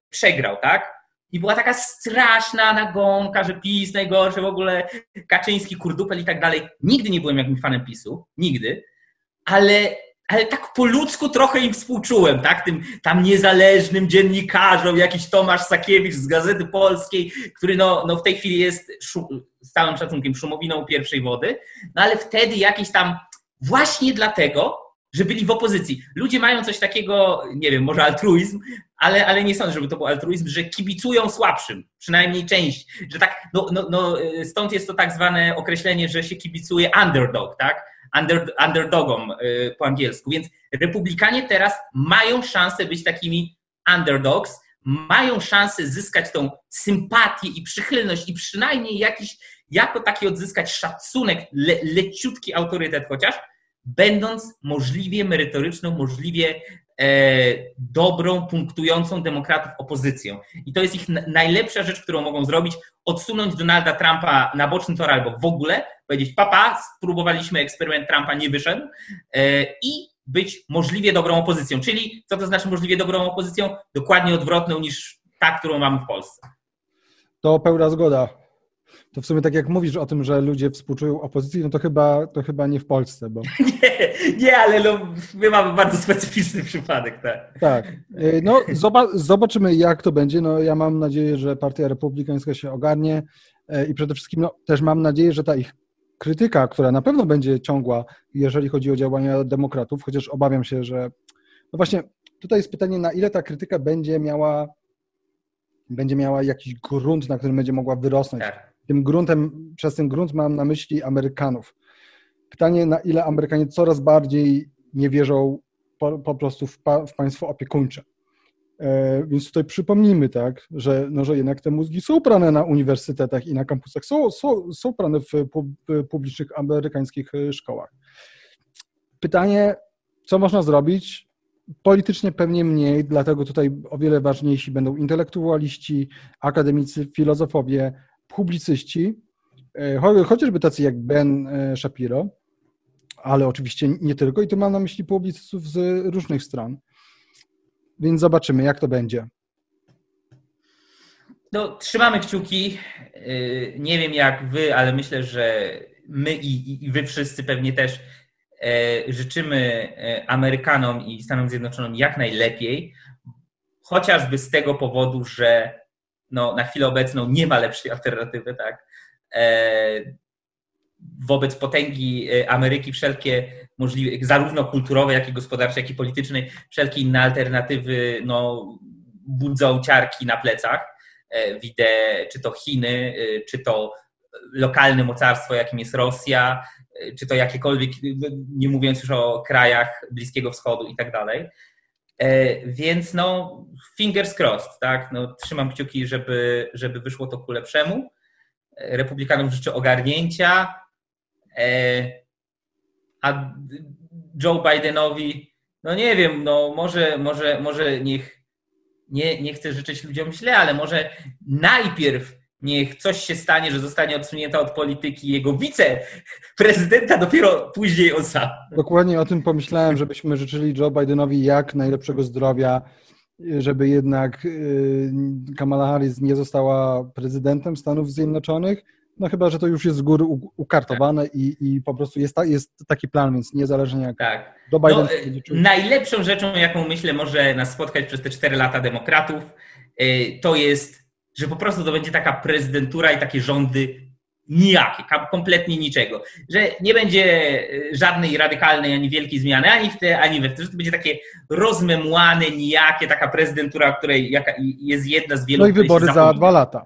przegrał, tak? I była taka straszna nagonka, że PiS najgorsze w ogóle, Kaczyński, kurdupel i tak dalej. Nigdy nie byłem jakimś fanem PiSu, nigdy, ale, ale tak po ludzku trochę im współczułem, tak? Tym tam niezależnym dziennikarzom, jakiś Tomasz Sakiewicz z Gazety Polskiej, który no, no w tej chwili jest z całym szacunkiem szumowiną pierwszej wody, no ale wtedy jakiś tam, właśnie dlatego, że byli w opozycji. Ludzie mają coś takiego, nie wiem, może altruizm, ale, ale nie sądzę, żeby to był altruizm, że kibicują słabszym, przynajmniej część, że tak, no, no, no stąd jest to tak zwane określenie, że się kibicuje underdog, tak? Under, underdogom y, po angielsku. Więc republikanie teraz mają szansę być takimi underdogs, mają szansę zyskać tą sympatię i przychylność i przynajmniej jakiś, jako taki odzyskać szacunek, le, leciutki autorytet chociaż, będąc możliwie merytoryczną, możliwie e, dobrą, punktującą demokratów opozycją. I to jest ich najlepsza rzecz, którą mogą zrobić, odsunąć Donalda Trumpa na boczny tor albo w ogóle, powiedzieć papa, spróbowaliśmy eksperyment Trumpa, nie wyszedł e, i być możliwie dobrą opozycją. Czyli co to znaczy możliwie dobrą opozycją? Dokładnie odwrotną niż ta, którą mamy w Polsce. To pełna zgoda. To w sumie tak jak mówisz o tym, że ludzie współczują opozycji, no to chyba, to chyba nie w Polsce, bo... <laughs> Nie, nie ale no, my mamy bardzo specyficzny przypadek, tak. Tak. Y, no zobaczymy jak to będzie. No ja mam nadzieję, że Partia Republikańska się ogarnie y, i przede wszystkim no, też mam nadzieję, że ta ich krytyka, która na pewno będzie ciągła, jeżeli chodzi o działania demokratów, chociaż obawiam się, że no właśnie tutaj jest pytanie, na ile ta krytyka będzie miała będzie miała jakiś grunt, na którym będzie mogła wyrosnąć. Tak. Tym gruntem, przez ten grunt mam na myśli Amerykanów. Pytanie, na ile Amerykanie coraz bardziej nie wierzą po, po prostu w, pa, w państwo opiekuńcze. E, więc tutaj przypomnijmy, tak, że, no, że jednak te mózgi są prane na uniwersytetach i na kampusach, są, są, są prane w, w publicznych amerykańskich szkołach. Pytanie, co można zrobić? Politycznie pewnie mniej, dlatego tutaj o wiele ważniejsi będą intelektualiści, akademicy, filozofowie, publicyści, e, chociażby tacy jak Ben Shapiro, ale oczywiście nie tylko, i tu mam na myśli publicystów z różnych stron. Więc zobaczymy, jak to będzie. No, trzymamy kciuki. Y, nie wiem jak wy, ale myślę, że my i, i wy wszyscy pewnie też e, życzymy e, Amerykanom i Stanom Zjednoczonym jak najlepiej, chociażby z tego powodu, że no, na chwilę obecną nie ma lepszej alternatywy, tak? E, wobec potęgi Ameryki wszelkie możliwe, zarówno kulturowej, jak i gospodarczej, jak i politycznej, wszelkie inne alternatywy no, budzą ciarki na plecach. E, widzę, czy to Chiny, e, czy to lokalne mocarstwo, jakim jest Rosja, e, czy to jakiekolwiek, nie mówiąc już o krajach Bliskiego Wschodu i tak dalej. Więc no, fingers crossed, tak? No, trzymam kciuki, żeby, żeby wyszło to ku lepszemu. Republikanom życzę ogarnięcia a Joe Bidenowi, no nie wiem, no może, może, może niech, nie, nie chcę życzyć ludziom źle, ale może najpierw niech coś się stanie, że zostanie odsunięta od polityki jego wiceprezydenta, dopiero później on sam. Dokładnie o tym pomyślałem, żebyśmy życzyli Joe Bidenowi jak najlepszego zdrowia, żeby jednak y, Kamala Harris nie została prezydentem Stanów Zjednoczonych, no chyba, że to już jest z góry ukartowane tak. i, i po prostu jest, ta, jest taki plan, więc niezależnie jak tak. do Biden no, Najlepszą rzeczą, jaką myślę może nas spotkać przez te 4 lata demokratów, y, to jest, że po prostu to będzie taka prezydentura i takie rządy nijakie, kompletnie niczego. Że nie będzie y, żadnej radykalnej ani wielkiej zmiany, ani w te, ani we w te, że to będzie takie rozmemłane, nijakie, taka prezydentura, której jaka jest jedna z wielu... No i wybory za dwa lata.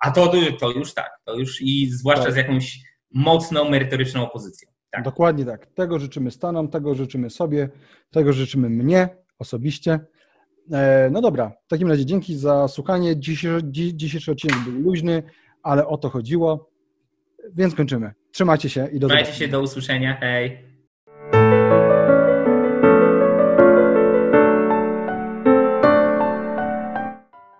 A to, to już tak, to już i zwłaszcza tak. z jakąś mocną, merytoryczną opozycją. Tak. Dokładnie tak. Tego życzymy Stanom, tego życzymy sobie, tego życzymy mnie osobiście. E, no dobra, w takim razie dzięki za słuchanie. Dzisiejszy, dzisiejszy odcinek był luźny, ale o to chodziło, więc kończymy. Trzymajcie się i do zobaczenia. Trzymajcie się, do usłyszenia. Hej.